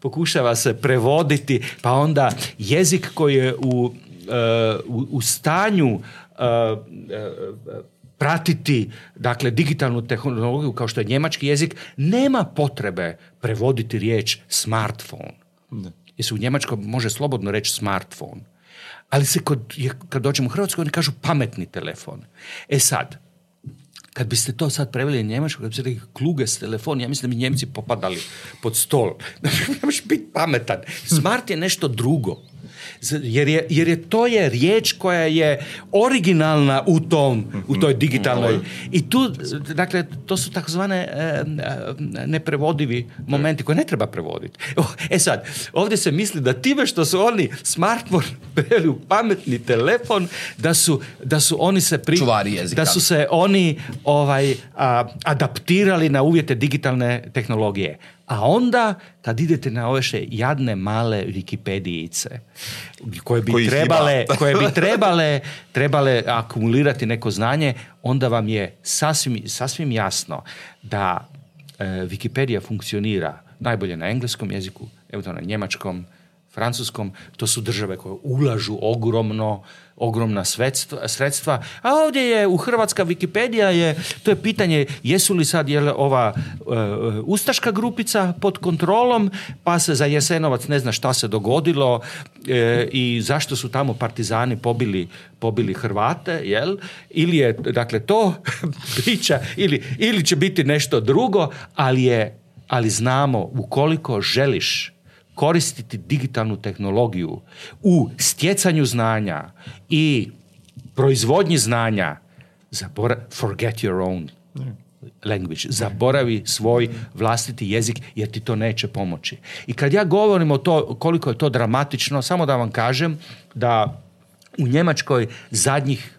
pokušava se prevoditi, pa onda jezik koji je u, eh, u, stanju eh, eh, pratiti dakle digitalnu tehnologiju kao što je njemački jezik, nema potrebe prevoditi riječ smartphone. Jer se u njemačkom može slobodno reći smartphone. Ali se kod, kad dođemo u Hrvatsku, oni kažu pametni telefon. E sad, kad biste to sad preveli na njemačku, kad biste rekli kluge s telefon, ja mislim da bi njemci popadali pod stol. ne možeš biti pametan. Smart je nešto drugo jer je, jer je to je riječ koja je originalna u tom, u toj mhm. digitalnoj. I tu, dakle, to su takozvane e, e, neprevodivi momenti koje ne treba prevoditi. E sad, ovdje se misli da time što su oni smartphone preli u pametni telefon, da su, da su oni se pri... jezika. Da su se oni ovaj, adaptirali na uvjete digitalne tehnologije. A onda kad idete na ove jadne male Vikipedijice. koje bi trebale, koje bi trebale, trebale akumulirati neko znanje, onda vam je sasvim, sasvim jasno da e, funkcionira najbolje na engleskom jeziku, evo to na njemačkom, Francuskom, to su države koje ulažu ogromno, ogromna sredstva. A ovdje je u Hrvatska Wikipedia je, to je pitanje jesu li sad je ova e, ustaška grupica pod kontrolom, pa se za Jesenovac ne zna šta se dogodilo e, i zašto su tamo partizani pobili, pobili Hrvate, jel? Ili je, dakle, to priča, ili, ili će biti nešto drugo, ali je, ali znamo, ukoliko želiš koristiti digitalnu tehnologiju u stjecanju znanja i proizvodnji znanja, forget your own language. Zaboravi svoj vlastiti jezik jer ti to neće pomoći. I kad ja govorim o to koliko je to dramatično, samo da vam kažem da u Njemačkoj zadnjih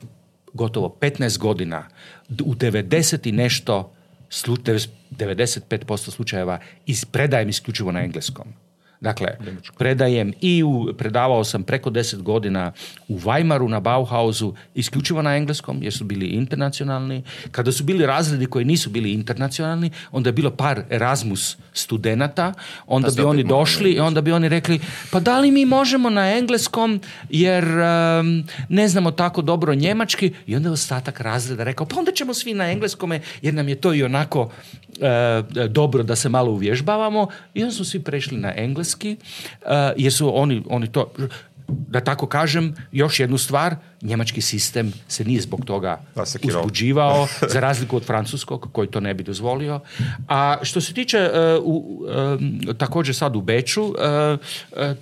gotovo 15 godina u 90 i nešto 95% slučajeva predajem isključivo na engleskom. Dakle, predajem i u, predavao sam preko deset godina u Weimaru na Bauhausu, isključivo na engleskom, jer su bili internacionalni. Kada su bili razredi koji nisu bili internacionalni, onda je bilo par Erasmus studenata, onda pa bi oni došli i onda bi oni rekli, pa da li mi možemo na engleskom, jer ne znamo tako dobro njemački, i onda je ostatak razreda rekao, pa onda ćemo svi na engleskome, jer nam je to i onako e, dobro da se malo uvježbavamo, i onda su svi prešli na engleski uh, jer su oni, oni to, da tako kažem, još jednu stvar, njemački sistem se nije zbog toga uzbuđivao, za razliku od francuskog, koji to ne bi dozvolio. A što se tiče eh, u, također sad u Beču, eh,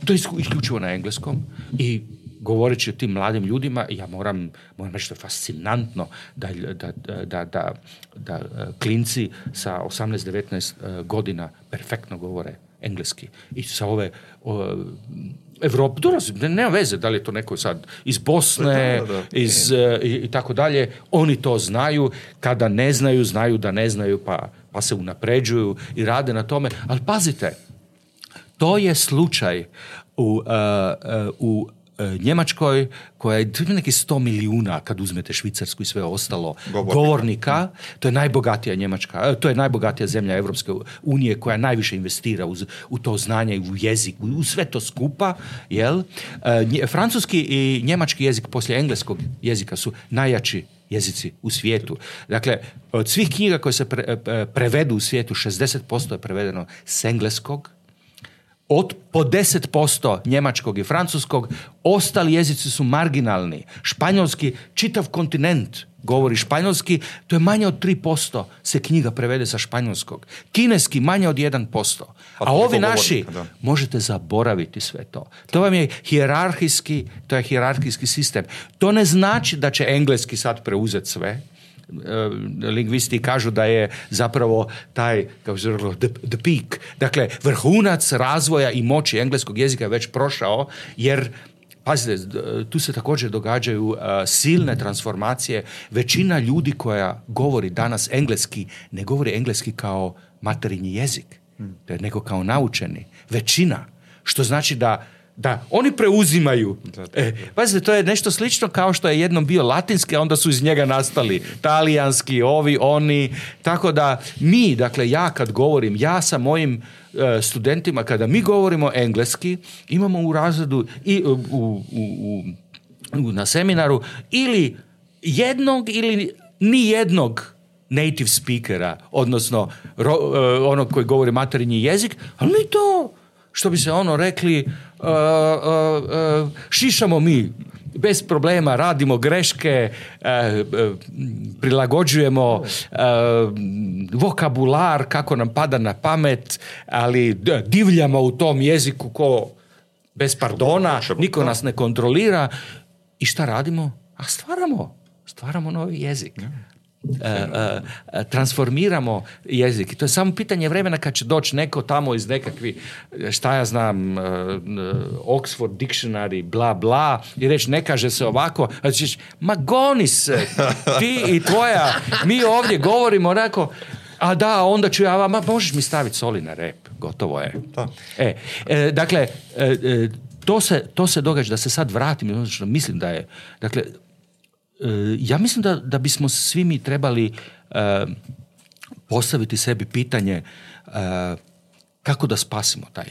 to je isključivo na engleskom i govoreći o tim mladim ljudima, ja moram, moram reći da je fascinantno da, da, da, da, da klinci sa 18-19 godina perfektno govore engleski. I sa ove o, Evropa, dolazi, nema veze da li je to neko sad iz Bosne, pa iz e, i, tako dalje, oni to znaju, kada ne znaju, znaju da ne znaju, pa, pa se unapređuju i rade na tome, ali pazite, to je slučaj u, e, e, u E, Njemačkoj koja je neki 100 milijuna kad uzmete Švicarsku i sve ostalo govornika. to je najbogatija Njemačka, e, to je najbogatija zemlja Europske unije koja najviše investira u to znanje i u jezik, u sve to skupa, jel? E, francuski i njemački jezik poslije engleskog jezika su najjači jezici u svijetu. Dakle, od svih knjiga koje se prevedu u svijetu, 60% je prevedeno s engleskog, od po 10% njemačkog i francuskog, ostali jezici su marginalni. Španjolski, čitav kontinent govori španjolski, to je manje od 3% se knjiga prevede sa španjolskog. Kineski manje od 1%. A ovi naši, možete zaboraviti sve to. To vam je hijerarhijski, to je hijerarhijski sistem. To ne znači da će engleski sad preuzeti sve, E, lingvisti kažu da je zapravo taj, kao the, peak. Dakle, vrhunac razvoja i moći engleskog jezika je već prošao, jer Pazite, tu se također događaju e, silne transformacije. Većina ljudi koja govori danas engleski, ne govori engleski kao materinji jezik, hmm. nego kao naučeni. Većina. Što znači da da, oni preuzimaju. e, pazite, to je nešto slično kao što je jednom bio latinski, a onda su iz njega nastali talijanski, ovi, oni. Tako da mi, dakle ja kad govorim, ja sa mojim e, studentima, kada mi govorimo engleski, imamo u razredu i u, u, na seminaru ili jednog ili ni jednog native speakera, odnosno e, onog koji govori materinji jezik, ali mi to što bi se ono rekli, e, e, e, šišamo mi bez problema radimo greške, prilagođujemo vokabular kako nam pada na pamet, ali divljamo u tom jeziku ko bez pardona, niko nas ne kontrolira. I šta radimo? A stvaramo. Stvaramo novi jezik. E, e, e, transformiramo jezik. I to je samo pitanje vremena kad će doći neko tamo iz nekakvi, šta ja znam, Oxford Dictionary, bla, bla, i reći ne kaže se ovako, a ćeš, ma goni se, ti i tvoja, mi ovdje govorimo onako, a da, onda ću ja, ma možeš mi staviti soli na rep, gotovo je. E, dakle, to se, to se događa da se sad vratim, ono mislim da je, dakle, E, ja mislim da, da bismo svi mi trebali e, postaviti sebi pitanje e, kako da spasimo taj,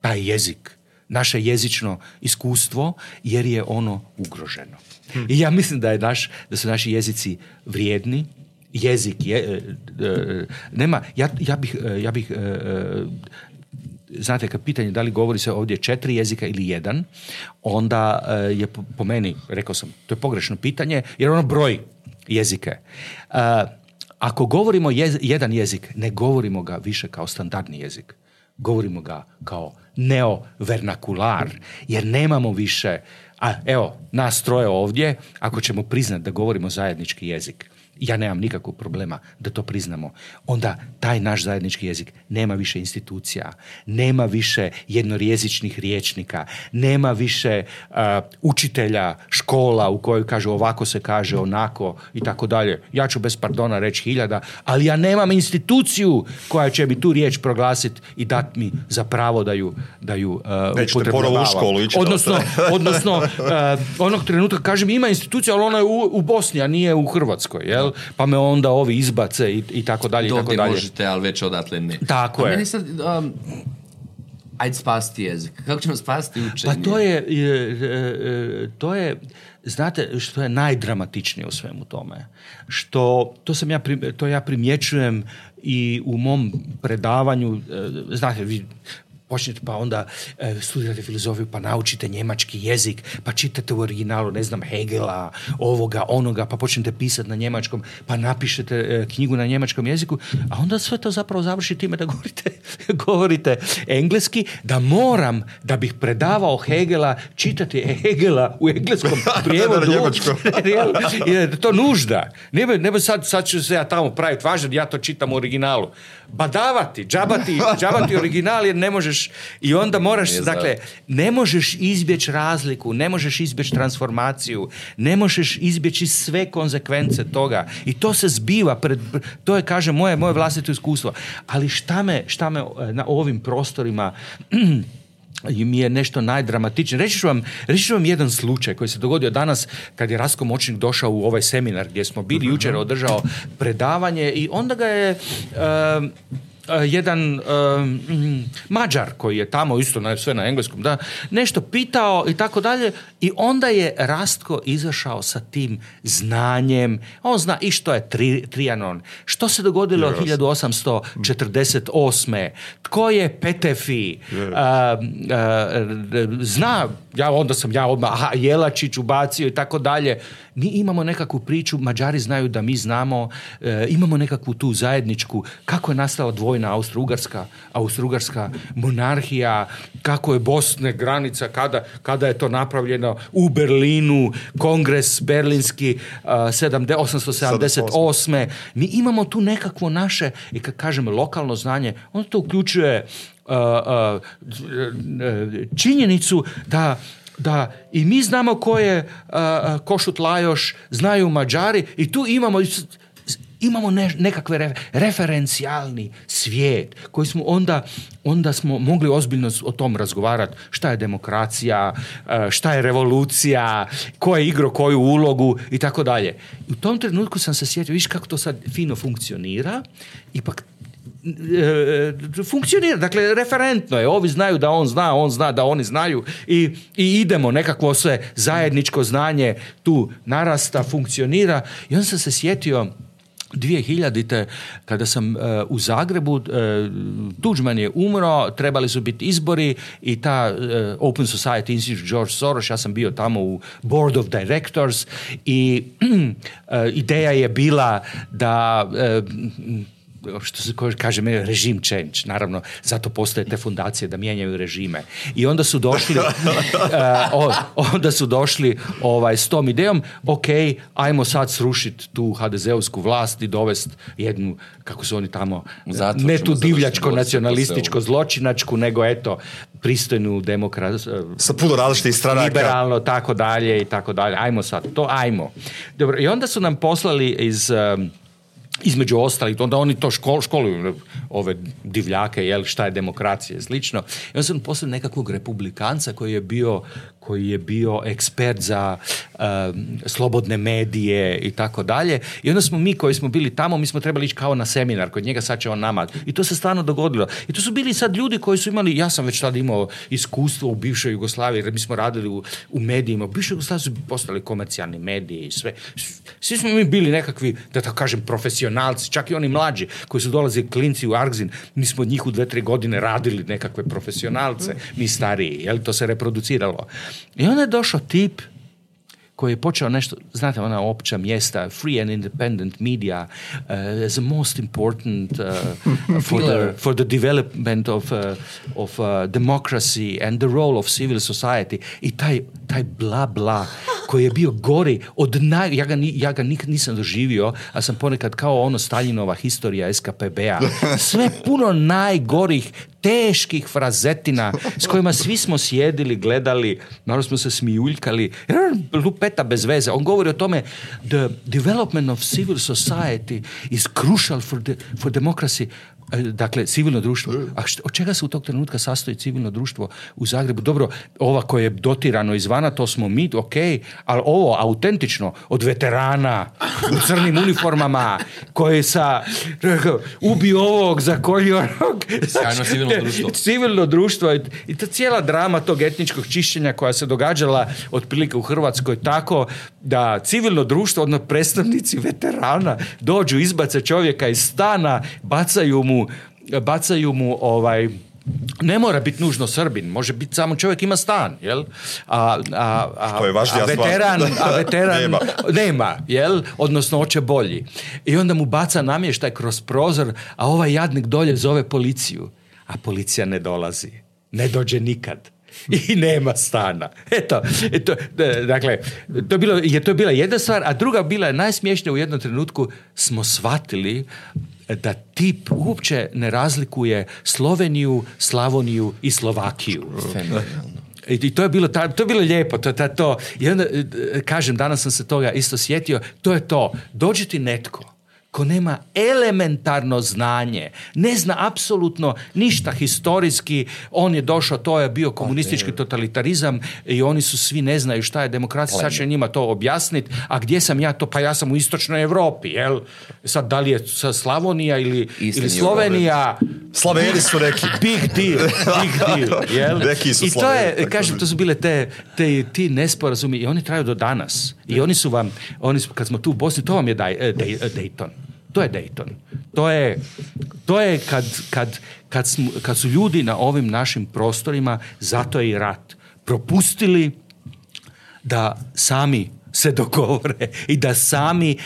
taj jezik, naše jezično iskustvo, jer je ono ugroženo. Hm. I ja mislim da, je naš, da su naši jezici vrijedni, jezik je, nema, ja, ja bih, ja bih znate kad pitanje da li govori se ovdje četiri jezika ili jedan, onda eh, je po meni, rekao sam, to je pogrešno pitanje, jer ono broj jezike. Eh, ako govorimo jedan jezik, ne govorimo ga više kao standardni jezik. Govorimo ga kao neovernakular, jer nemamo više, a evo, nas troje ovdje, ako ćemo priznati da govorimo zajednički jezik ja nemam nikakvog problema da to priznamo, onda taj naš zajednički jezik nema više institucija, nema više jednorjezičnih riječnika, nema više učitelja škola u kojoj kaže ovako se kaže, onako i tako dalje. Ja ću bez pardona reći hiljada, ali ja nemam instituciju koja će mi tu riječ proglasiti i dat mi za pravo da ju, da ju u školu, odnosno, odnosno onog trenutka kažem ima institucija, ali ona je u, u Bosni, a nije u Hrvatskoj. Jel? jel? Pa me onda ovi izbace i, i tako dalje. Dok i tako dalje. možete, ali već odatle ne. Tako A je. Meni sad, um, ajde spasti jezik. Kako ćemo spasti učenje? Pa to je, e, to je, znate što je najdramatičnije u svemu tome? Što, to, sam ja, to ja primjećujem i u mom predavanju, e, znate, vi počnete pa onda e, studirate filozofiju, pa naučite njemački jezik, pa čitate u originalu, ne znam, Hegela, ovoga, onoga, pa počnete pisati na njemačkom, pa napišete e, knjigu na njemačkom jeziku, a onda sve to zapravo završi time da govorite, govorite engleski, da moram, da bih predavao Hegela, čitati Hegela u engleskom prijevodu. jer to nužda. ne sad, sad ću se ja tamo praviti važan, ja to čitam u originalu. Badavati, džabati, džabati original jer ne možeš i onda moraš, dakle, ne možeš izbjeći razliku, ne možeš izbjeći transformaciju, ne možeš izbjeći sve konsekvence toga. I to se zbiva, pred, to je, kažem, moje, moje vlastito iskustvo. Ali šta me, šta me e, na ovim prostorima mi je nešto najdramatičnije. Reći ću, vam, jedan slučaj koji se dogodio danas kad je Rasko Močnik došao u ovaj seminar gdje smo bili, mhm. jučer održao predavanje i onda ga je... E, E, jedan e, mađar koji je tamo isto na, sve na engleskom da nešto pitao i tako dalje i onda je Rastko izašao sa tim znanjem on zna i što je Trianon što se dogodilo yes. 1848. tko je Petefi uh, uh, zna ja onda sam ja odmah aha, Jelačić ubacio i tako dalje mi imamo nekakvu priču Mađari znaju da mi znamo imamo nekakvu tu zajedničku kako je nastala dvoj vojna Austro-Ugarska, austro monarhija, kako je Bosne granica, kada, kada je to napravljeno u Berlinu, kongres berlinski uh, 7, 878. Mi imamo tu nekakvo naše, i kad kažem lokalno znanje, Ono to uključuje uh, uh, činjenicu da da i mi znamo ko je uh, Košut Lajoš, znaju Mađari i tu imamo imamo ne, nekakve referencijalni svijet koji smo onda, onda smo mogli ozbiljno o tom razgovarati šta je demokracija, e, šta je revolucija, ko je igro koju ulogu i tako dalje. U tom trenutku sam se sjetio, viš kako to sad fino funkcionira, ipak e, e, funkcionira, dakle referentno je, ovi znaju da on zna, on zna da oni znaju i, i idemo, nekakvo se zajedničko znanje tu narasta, funkcionira i onda sam se sjetio 2000. kada sam e, u Zagrebu, uh, Tuđman je umro, trebali su biti izbori i ta e, Open Society Institute George Soros, ja sam bio tamo u Board of Directors i ideja je bila da što se kaže režim change, naravno, zato postoje te fundacije da mijenjaju režime. I onda su došli, eh, onda su došli ovaj, s tom idejom, ok, ajmo sad srušiti tu HDZ-ovsku vlast i dovest jednu, kako su oni tamo, eh, ne tu divljačko, nacionalističko, zločinačku, nego eto, pristojnu demokraciju. Eh, Sa puno različitih stranaka. Liberalno, tako dalje i tako dalje. Ajmo sad to, ajmo. Dobro, i onda su nam poslali iz između ostalih, onda oni to škol, školuju, ove divljake, jel, šta je demokracija i slično. I onda sam poslije nekakvog republikanca koji je bio koji je bio ekspert za slobodne medije i tako dalje. I onda smo mi koji smo bili tamo, mi smo trebali ići kao na seminar kod njega, sad će on nama. I to se stvarno dogodilo. I to su bili sad ljudi koji su imali, ja sam već tada imao iskustvo u bivšoj Jugoslaviji, jer mi smo radili u, medijima. U bivšoj Jugoslaviji su postali komercijalni mediji i sve. Svi smo mi bili nekakvi, da tako kažem, profesionalci, čak i oni mlađi koji su dolazi klinci u Argzin, mi smo od njih u dve, tri godine radili nekakve profesionalce, mi stariji, jel to se reproduciralo. I onda je došao tip koji je počeo nešto, znate ona opća mjesta, free and independent media uh, is the most important uh, for, the, for the development of, uh, of uh, democracy and the role of civil society. I taj, taj bla bla koji je bio gori od Ja ga, ja ga nikad nisam doživio, a sam ponekad kao ono Staljinova historija skpb Sve puno najgorih teških frazetina s kojima svi smo sjedili, gledali, naravno smo se smijuljkali, lupeta bez veze. On govori o tome the development of civil society is crucial for, for democracy. E, dakle civilno društvo. E. A od čega se u tog trenutka sastoji civilno društvo u Zagrebu? Dobro, ova koje je dotirano izvana, to smo mi, ok, ali ovo autentično, od veterana u crnim uniformama, koje sa ubi ovog, za onog. civilno društvo. Civilno društvo i ta cijela drama tog etničkog čišćenja koja se događala otprilike u Hrvatskoj tako da civilno društvo, odnosno predstavnici veterana, dođu, izbace čovjeka iz stana, bacaju mu E, bacaju mu ovaj, ne mora biti nužno Srbin, može biti samo čovjek ima stan, jel? A, a, a, veteran, a veteran nema. jel? Odnosno, oče bolji. I onda mu baca namještaj kroz prozor, a ovaj jadnik dolje zove policiju. A policija ne dolazi. Ne dođe nikad i nema stana. Eto, eto e, dakle, to je, bilo, je to bila jedna stvar, a druga bila je najsmješnija u jednom trenutku smo shvatili da tip uopće ne razlikuje Sloveniju, Slavoniju i Slovakiju. I to je bilo, ta, to je bilo lijepo. To, ta, to. I onda, e, e, kažem, danas sam se toga isto sjetio. To je to. Dođe ti netko ko nema elementarno znanje, ne zna apsolutno ništa historijski, on je došao, to je bio pa komunistički totalitarizam i oni su svi ne znaju šta je demokracija, sad će njima to objasniti, a gdje sam ja to, pa ja sam u istočnoj Europi, jel? Sad, da li je Slavonija ili, ili Slovenija? Slaveni su rekli. Big deal, big deal, jel? Su I to je, kažem, to su bile te, te, ti nesporazumi i oni traju do danas. I oni su vam, oni su, kad smo tu u Bosni, to vam je eh, Dayton. To je Dayton. To je, to je kad, kad, kad, kad su ljudi na ovim našim prostorima, zato je i rat, propustili da sami se dogovore i da sami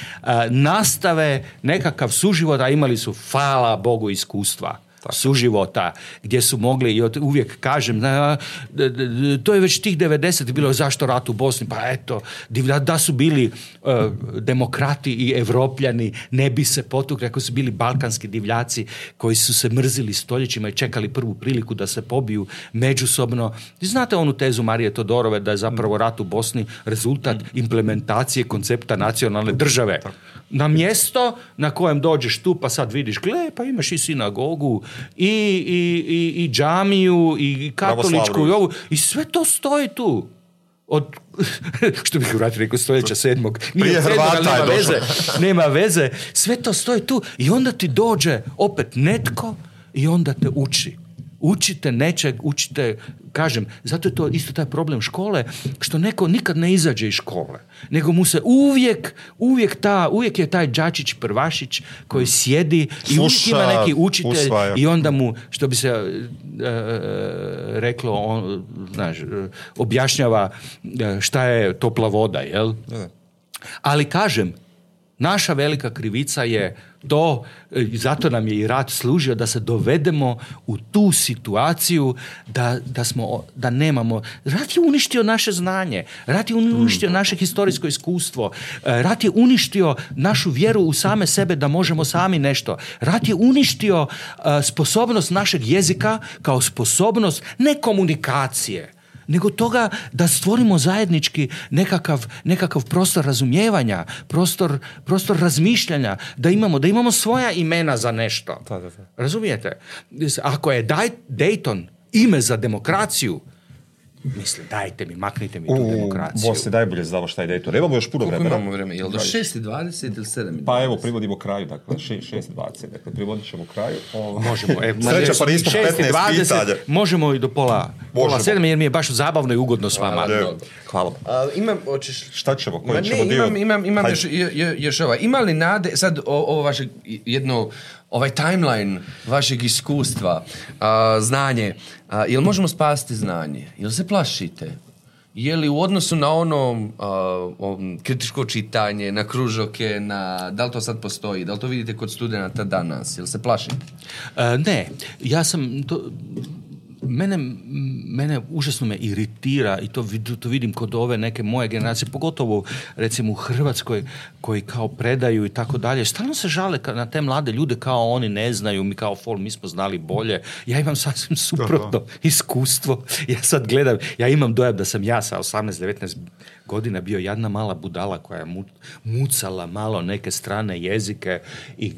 nastave nekakav suživot, a imali su, fala Bogu, iskustva suživota, gdje su mogli, i uvijek kažem, to je već tih 90. bilo zašto rat u Bosni, pa eto, da su bili e, demokrati i evropljani, ne bi se potukli, ako su bili balkanski divljaci koji su se mrzili stoljećima i čekali prvu priliku da se pobiju međusobno. Znate onu tezu Marije Todorove da je zapravo rat u Bosni rezultat mm. implementacije koncepta nacionalne države na mjesto na kojem dođeš tu pa sad vidiš, gle, pa imaš i sinagogu i, i, i, i džamiju i katoličku i ovu i sve to stoji tu od, što bih vratio rekao, stoljeća sedmog. Nije Hrvata nema veze, nema veze. Sve to stoji tu i onda ti dođe opet netko i onda te uči. Učite nečeg, učite Kažem, zato je to isto taj problem škole, što neko nikad ne izađe iz škole, nego mu se uvijek, uvijek, ta, uvijek je taj đačić prvašić koji sjedi i uvijek ima neki učitelj i onda mu, što bi se e, e, reklo, on, znaš, objašnjava e, šta je topla voda, jel? Ali kažem, naša velika krivica je to, e, i zato nam je i rat služio da se dovedemo u tu situaciju da, da, smo, da nemamo. Rat je uništio naše znanje, rat je uništio mm. naše historijsko iskustvo, e, rat je uništio našu vjeru u same sebe da možemo sami nešto. Rat je uništio e, sposobnost našeg jezika kao sposobnost ne komunikacije, nego toga da stvorimo zajednički nekakav, nekakav prostor razumijevanja, prostor, prostor razmišljanja, da imamo, da imamo svoja imena za nešto. Razumijete? Ako je Dayton ime za demokraciju, Mislim, dajte mi, maknite mi tu u, demokraciju. se najbolje znamo šta je Dayton. Nemamo još puno vremena. imamo vremena? Jel do 6.20 ili 7.20? Pa evo, privodimo kraju, dakle, 6.20. Dakle, privodit ćemo kraju. Ovo... Možemo. E, Sreća pa nismo 15 pitanja. Možemo i do pola, pola 7, jer mi je baš zabavno i ugodno s vama. Hvala. Hvala. imam, očiš... Šta ćemo? Koji ne, ćemo imam, dio? Imam, imam još, je, još ova. Ima li nade, sad o, ovo vaše jedno ovaj timeline vašeg iskustva, znanje, a, jel možemo spasti znanje? Jel se plašite? Je li u odnosu na ono kritičko čitanje, na kružoke, na, da li to sad postoji, da li to vidite kod studenta danas, jel se plašite? E, ne, ja sam, to, mene, mene užasno me iritira i to, to vidim kod ove neke moje generacije, pogotovo recimo u Hrvatskoj koji kao predaju i tako dalje, stalno se žale na te mlade ljude kao oni ne znaju, mi kao fol, mi smo znali bolje. Ja imam sasvim suprotno iskustvo. Ja sad gledam, ja imam dojam da sam ja sa 18-19 godina bio jedna mala budala koja je mucala malo neke strane jezike i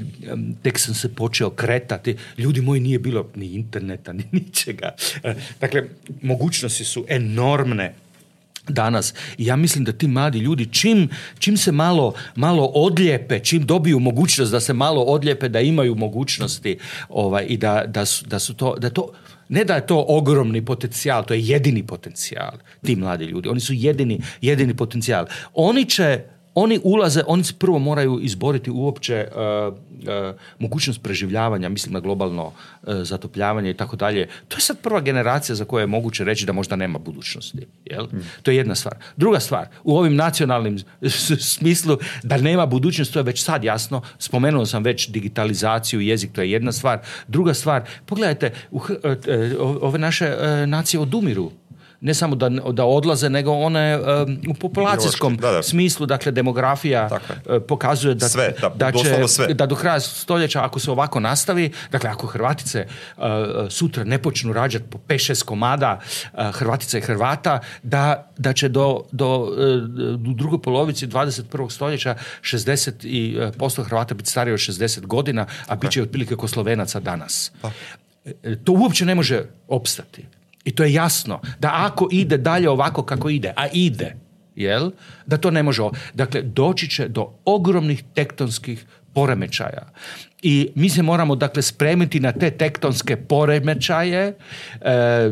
tek sam se počeo kretati. Ljudi moji nije bilo ni interneta, ni ničega. E, dakle, mogućnosti su enormne danas. I ja mislim da ti mladi ljudi čim, čim se malo, malo odljepe, čim dobiju mogućnost da se malo odljepe da imaju mogućnosti ovaj, i da, da, su, da su to, da to ne da je to ogromni potencijal, to je jedini potencijal, ti mladi ljudi. Oni su jedini, jedini potencijal. Oni će oni ulaze, oni se prvo moraju izboriti uopće e, e, mogućnost preživljavanja, mislim na globalno e, zatopljavanje i tako dalje. To je sad prva generacija za koju je moguće reći da možda nema budućnosti. Jel? Hmm. To je jedna stvar. Druga stvar, u ovim nacionalnim smislu da nema budućnosti, to je već sad jasno. Spomenuo sam već digitalizaciju, jezik, to je jedna stvar. Druga stvar, pogledajte, ove naše nacije odumiru ne samo da, da odlaze, nego one e, u populacijskom smislu, dakle demografija e, pokazuje da, da, će, sve. da do kraja stoljeća ako se ovako nastavi, dakle ako Hrvatice e, sutra ne počnu rađati po 5-6 komada Hrvatica i Hrvata, da, da će do, do drugoj polovici 21. stoljeća 60 i posto Hrvata biti stariji od 60 godina, a okay. bit će otprilike ko Slovenaca danas. Pa. To uopće ne može opstati. I to je jasno da ako ide dalje ovako kako ide, a ide, jel, da to ne može. Dakle, doći će do ogromnih tektonskih poremećaja. I mi se moramo dakle spremiti na te tektonske poremećaje, e,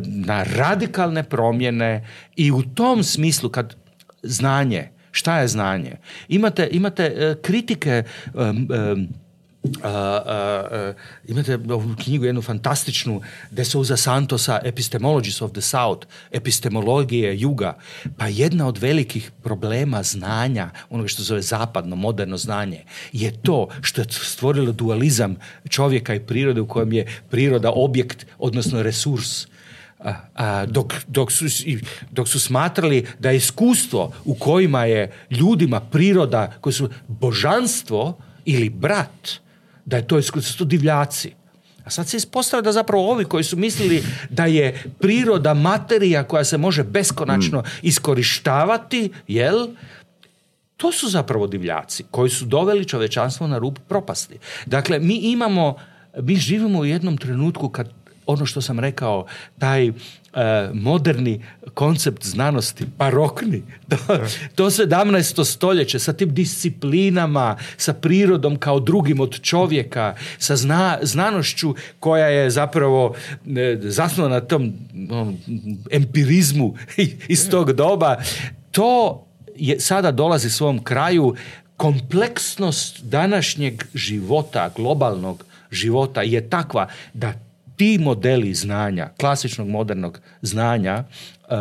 na radikalne promjene i u tom smislu kad znanje, šta je znanje? Imate, imate e, kritike a, a, e, imate ovu knjigu jednu fantastičnu De Souza Santosa Epistemologies of the South epistemologije juga pa jedna od velikih problema znanja, onoga što zove zapadno moderno znanje, je to što je stvorilo dualizam čovjeka i prirode u kojem je priroda objekt, odnosno resurs dok, dok, su, dok su smatrali da je iskustvo u kojima je ljudima priroda koji su božanstvo ili brat da je to, su to divljaci. A sad se ispostavlja da zapravo ovi koji su mislili da je priroda materija koja se može beskonačno mm. iskorištavati, jel, to su zapravo divljaci koji su doveli čovečanstvo na rub propasti. Dakle, mi imamo, mi živimo u jednom trenutku kad ono što sam rekao, taj e, moderni koncept znanosti, barokni, to e. sedamnaest 17. stoljeće, sa tim disciplinama, sa prirodom kao drugim od čovjeka, sa znanošću koja je zapravo e, zasnula na tom empirizmu iz tog doba, to je, sada dolazi svom kraju kompleksnost današnjeg života, globalnog života je takva da ti modeli znanja, klasičnog modernog znanja, uh,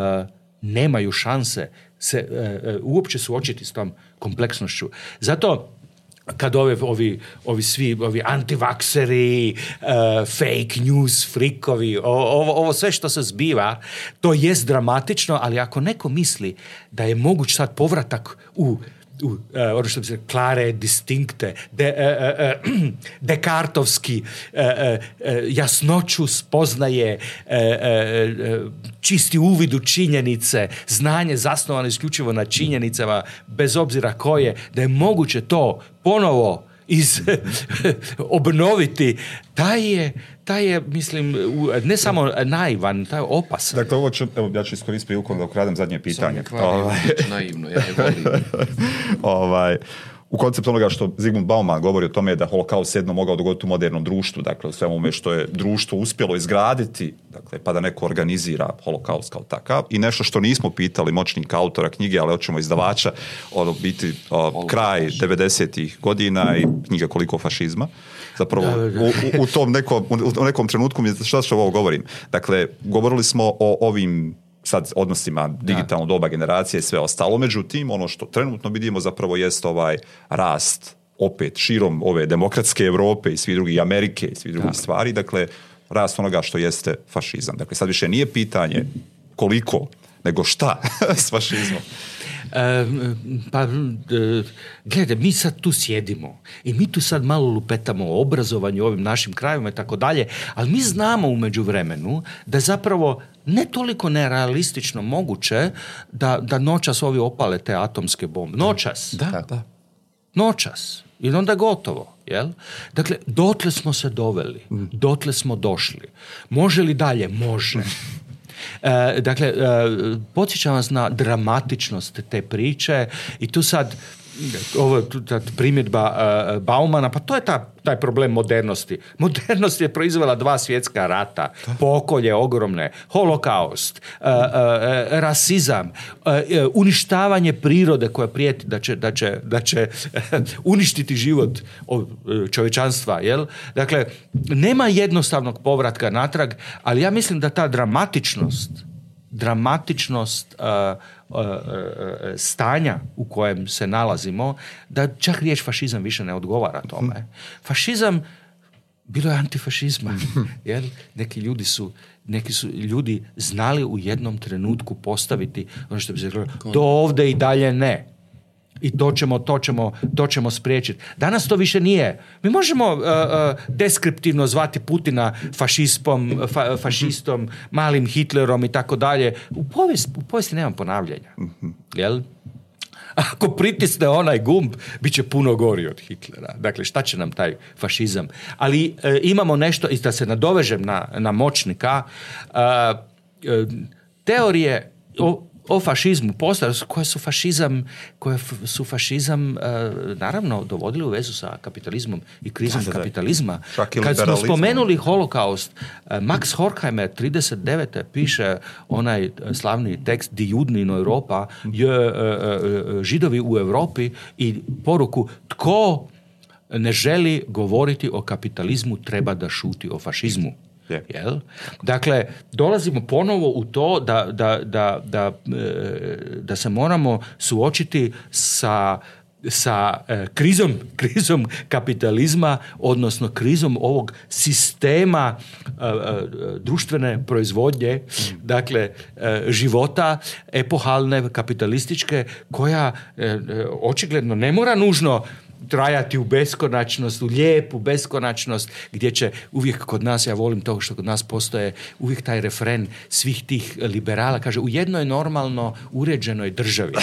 nemaju šanse se uh, uh, uopće suočiti s tom kompleksnošću. Zato kad ove, ovi, ovi svi ovi antivakseri, fake news frikovi, ovo, ovo sve što se zbiva, to jest dramatično, ali ako neko misli da je moguć sad povratak u uh, uh ono što bi se klare, distinkte, de, uh, uh, uh dekartovski jasnoću spoznaje, čisti uvid u činjenice, znanje zasnovano isključivo na činjenicama, bez obzira koje, da je moguće to ponovo iz obnoviti, taj je taj je, mislim, ne samo naivan, taj je opasan. Dakle, ovo ću, evo, ja ću iskoristiti priliku da ukradam zadnje pitanje. ovaj. naivno, ja je ovaj, u konceptu onoga što Zygmunt Bauman govori o tome je da holokaust se jedno mogao dogoditi u modernom društvu, dakle u svemu ume što je društvo uspjelo izgraditi, dakle pa da neko organizira holokaust kao takav i nešto što nismo pitali moćnika autora knjige, ali hoćemo izdavača, ono biti kraj 90-ih godina i knjiga Koliko fašizma zapravo U, u, tom nekom, u nekom trenutku mi šta što ovo govorim. Dakle, govorili smo o ovim sad odnosima digitalno doba generacije i sve ostalo. Međutim, ono što trenutno vidimo zapravo jest ovaj rast opet širom ove demokratske Europe i svi drugi Amerike i svi drugi stvari, dakle rast onoga što jeste fašizam. Dakle, sad više nije pitanje koliko, nego šta s fašizmom. E, pa e, gledaj, mi sad tu sjedimo i mi tu sad malo lupetamo o obrazovanju ovim našim krajevima i tako dalje, ali mi znamo u međuvremenu da zapravo ne toliko nerealistično moguće da, da noćas ovi opale te atomske bombe. Noćas. Da, da. da. Noćas. I onda gotovo. Jel? Dakle, dotle smo se doveli. Mm. Dotle smo došli. Može li dalje? Može. E, dakle, e, podsjećam vas na dramatičnost te priče i tu sad ovo ta primjedba e, Baumana, pa to je ta, taj problem modernosti. Modernost je proizvela dva svjetska rata, pokolje ogromne, holokaust, e, e, rasizam, uništavanje prirode koja prijeti da će, da će, da će uništiti život čovječanstva. Jel? Dakle, nema jednostavnog povratka natrag, ali ja mislim da ta dramatičnost dramatičnost uh, uh, uh, stanja u kojem se nalazimo, da čak riječ fašizam više ne odgovara tome. Fašizam bilo je antifašizma. Jer neki ljudi su neki su ljudi znali u jednom trenutku postaviti ono što bi se to ovde i dalje ne i to ćemo, to ćemo, spriječiti. Danas to više nije. Mi možemo uh, uh, deskriptivno zvati Putina fašistom, fašistom, malim Hitlerom i tako dalje. U povijesti, u nema ponavljanja. Jel? Ako pritisne onaj gumb, bit će puno gori od Hitlera. Dakle, šta će nam taj fašizam? Ali uh, imamo nešto, i da se nadovežem na, na moćnika, teorije o o fašizmu, koje su fašizam, koje su fašizam e, naravno dovodili u vezu sa kapitalizmom i krizom kapitalizma. Kad smo spomenuli holokaust, e, Max Horkheimer 39. piše onaj slavni tekst Di in Europa, je e, židovi u Europi i poruku tko ne želi govoriti o kapitalizmu treba da šuti o fašizmu. Jel? Dakle, dolazimo ponovo u to da, da, da, da, e, da se moramo suočiti sa sa e, krizom, krizom kapitalizma, odnosno krizom ovog sistema e, društvene proizvodnje, mm. dakle života epohalne kapitalističke koja očigledno ne mora nužno trajati u beskonačnost, u lijepu beskonačnost, gdje će uvijek kod nas, ja volim to što kod nas postoje, uvijek taj refren svih tih liberala, kaže u jednoj normalno uređenoj državi.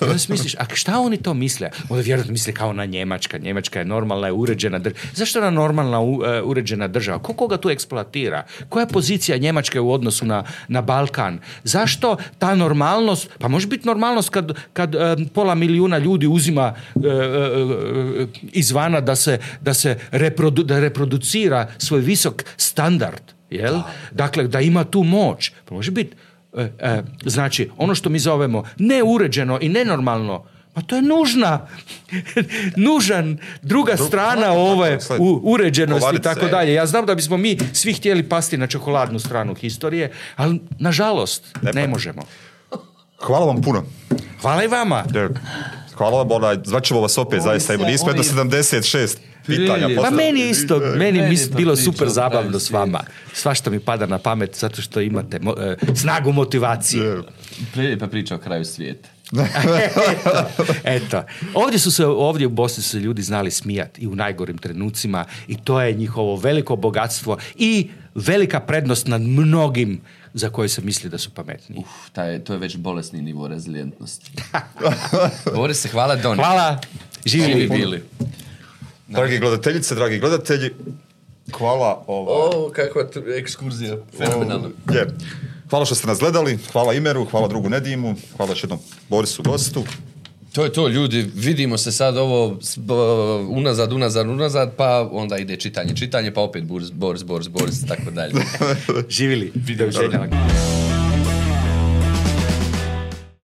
I onda misliš, a šta oni to misle? Onda vjerojatno misle kao na Njemačka. Njemačka je normalna, je uređena država. Zašto ona normalna e, uređena država? Ko koga tu eksploatira? Koja je pozicija Njemačke u odnosu na, na Balkan? Zašto ta normalnost, pa može biti normalnost kad, kad e, pola milijuna ljudi uzima e, Eh, izvana da se, da se reprodu, da reproducira svoj visok standard, jel? Dakle, da ima tu moć. Pa može biti, eh, eh, znači, ono što mi zovemo neuređeno i nenormalno, pa to je nužna, nužan druga strana ove uređenosti i tako dalje. Ja znam da bismo mi svi htjeli pasti na čokoladnu stranu historije, ali nažalost ne možemo. Hvala vam puno. Hvala i vama. Hvala vam, onaj, zvaćemo vas opet, zaista, ima nismo jedno 76 pitanja. Pa meni je isto, meni je bilo super zabavno s vama. Svašta mi pada na pamet, zato što imate e, snagu motivacije. pa priča o kraju svijeta. eto, Ovdje su se, ovdje u Bosni su se ljudi znali smijati i u najgorim trenucima i to je njihovo veliko bogatstvo i velika prednost nad mnogim za koje se misli da su pametniji. Uf, taj, to je već bolesni nivo rezilijentnosti. Boris, se hvala Doni. Hvala. Živi bili. bili. Dragi gledateljice, dragi gledatelji, hvala ova... O, kakva ekskurzija. Fenomenalno. Je. Hvala što ste nas gledali, hvala Imeru, hvala drugu Nedimu, hvala još jednom Borisu gostu to je to, ljudi, vidimo se sad ovo unazad, unazad, unazad, pa onda ide čitanje, čitanje, pa opet Boris, Boris, Boris, tako dalje. Živili.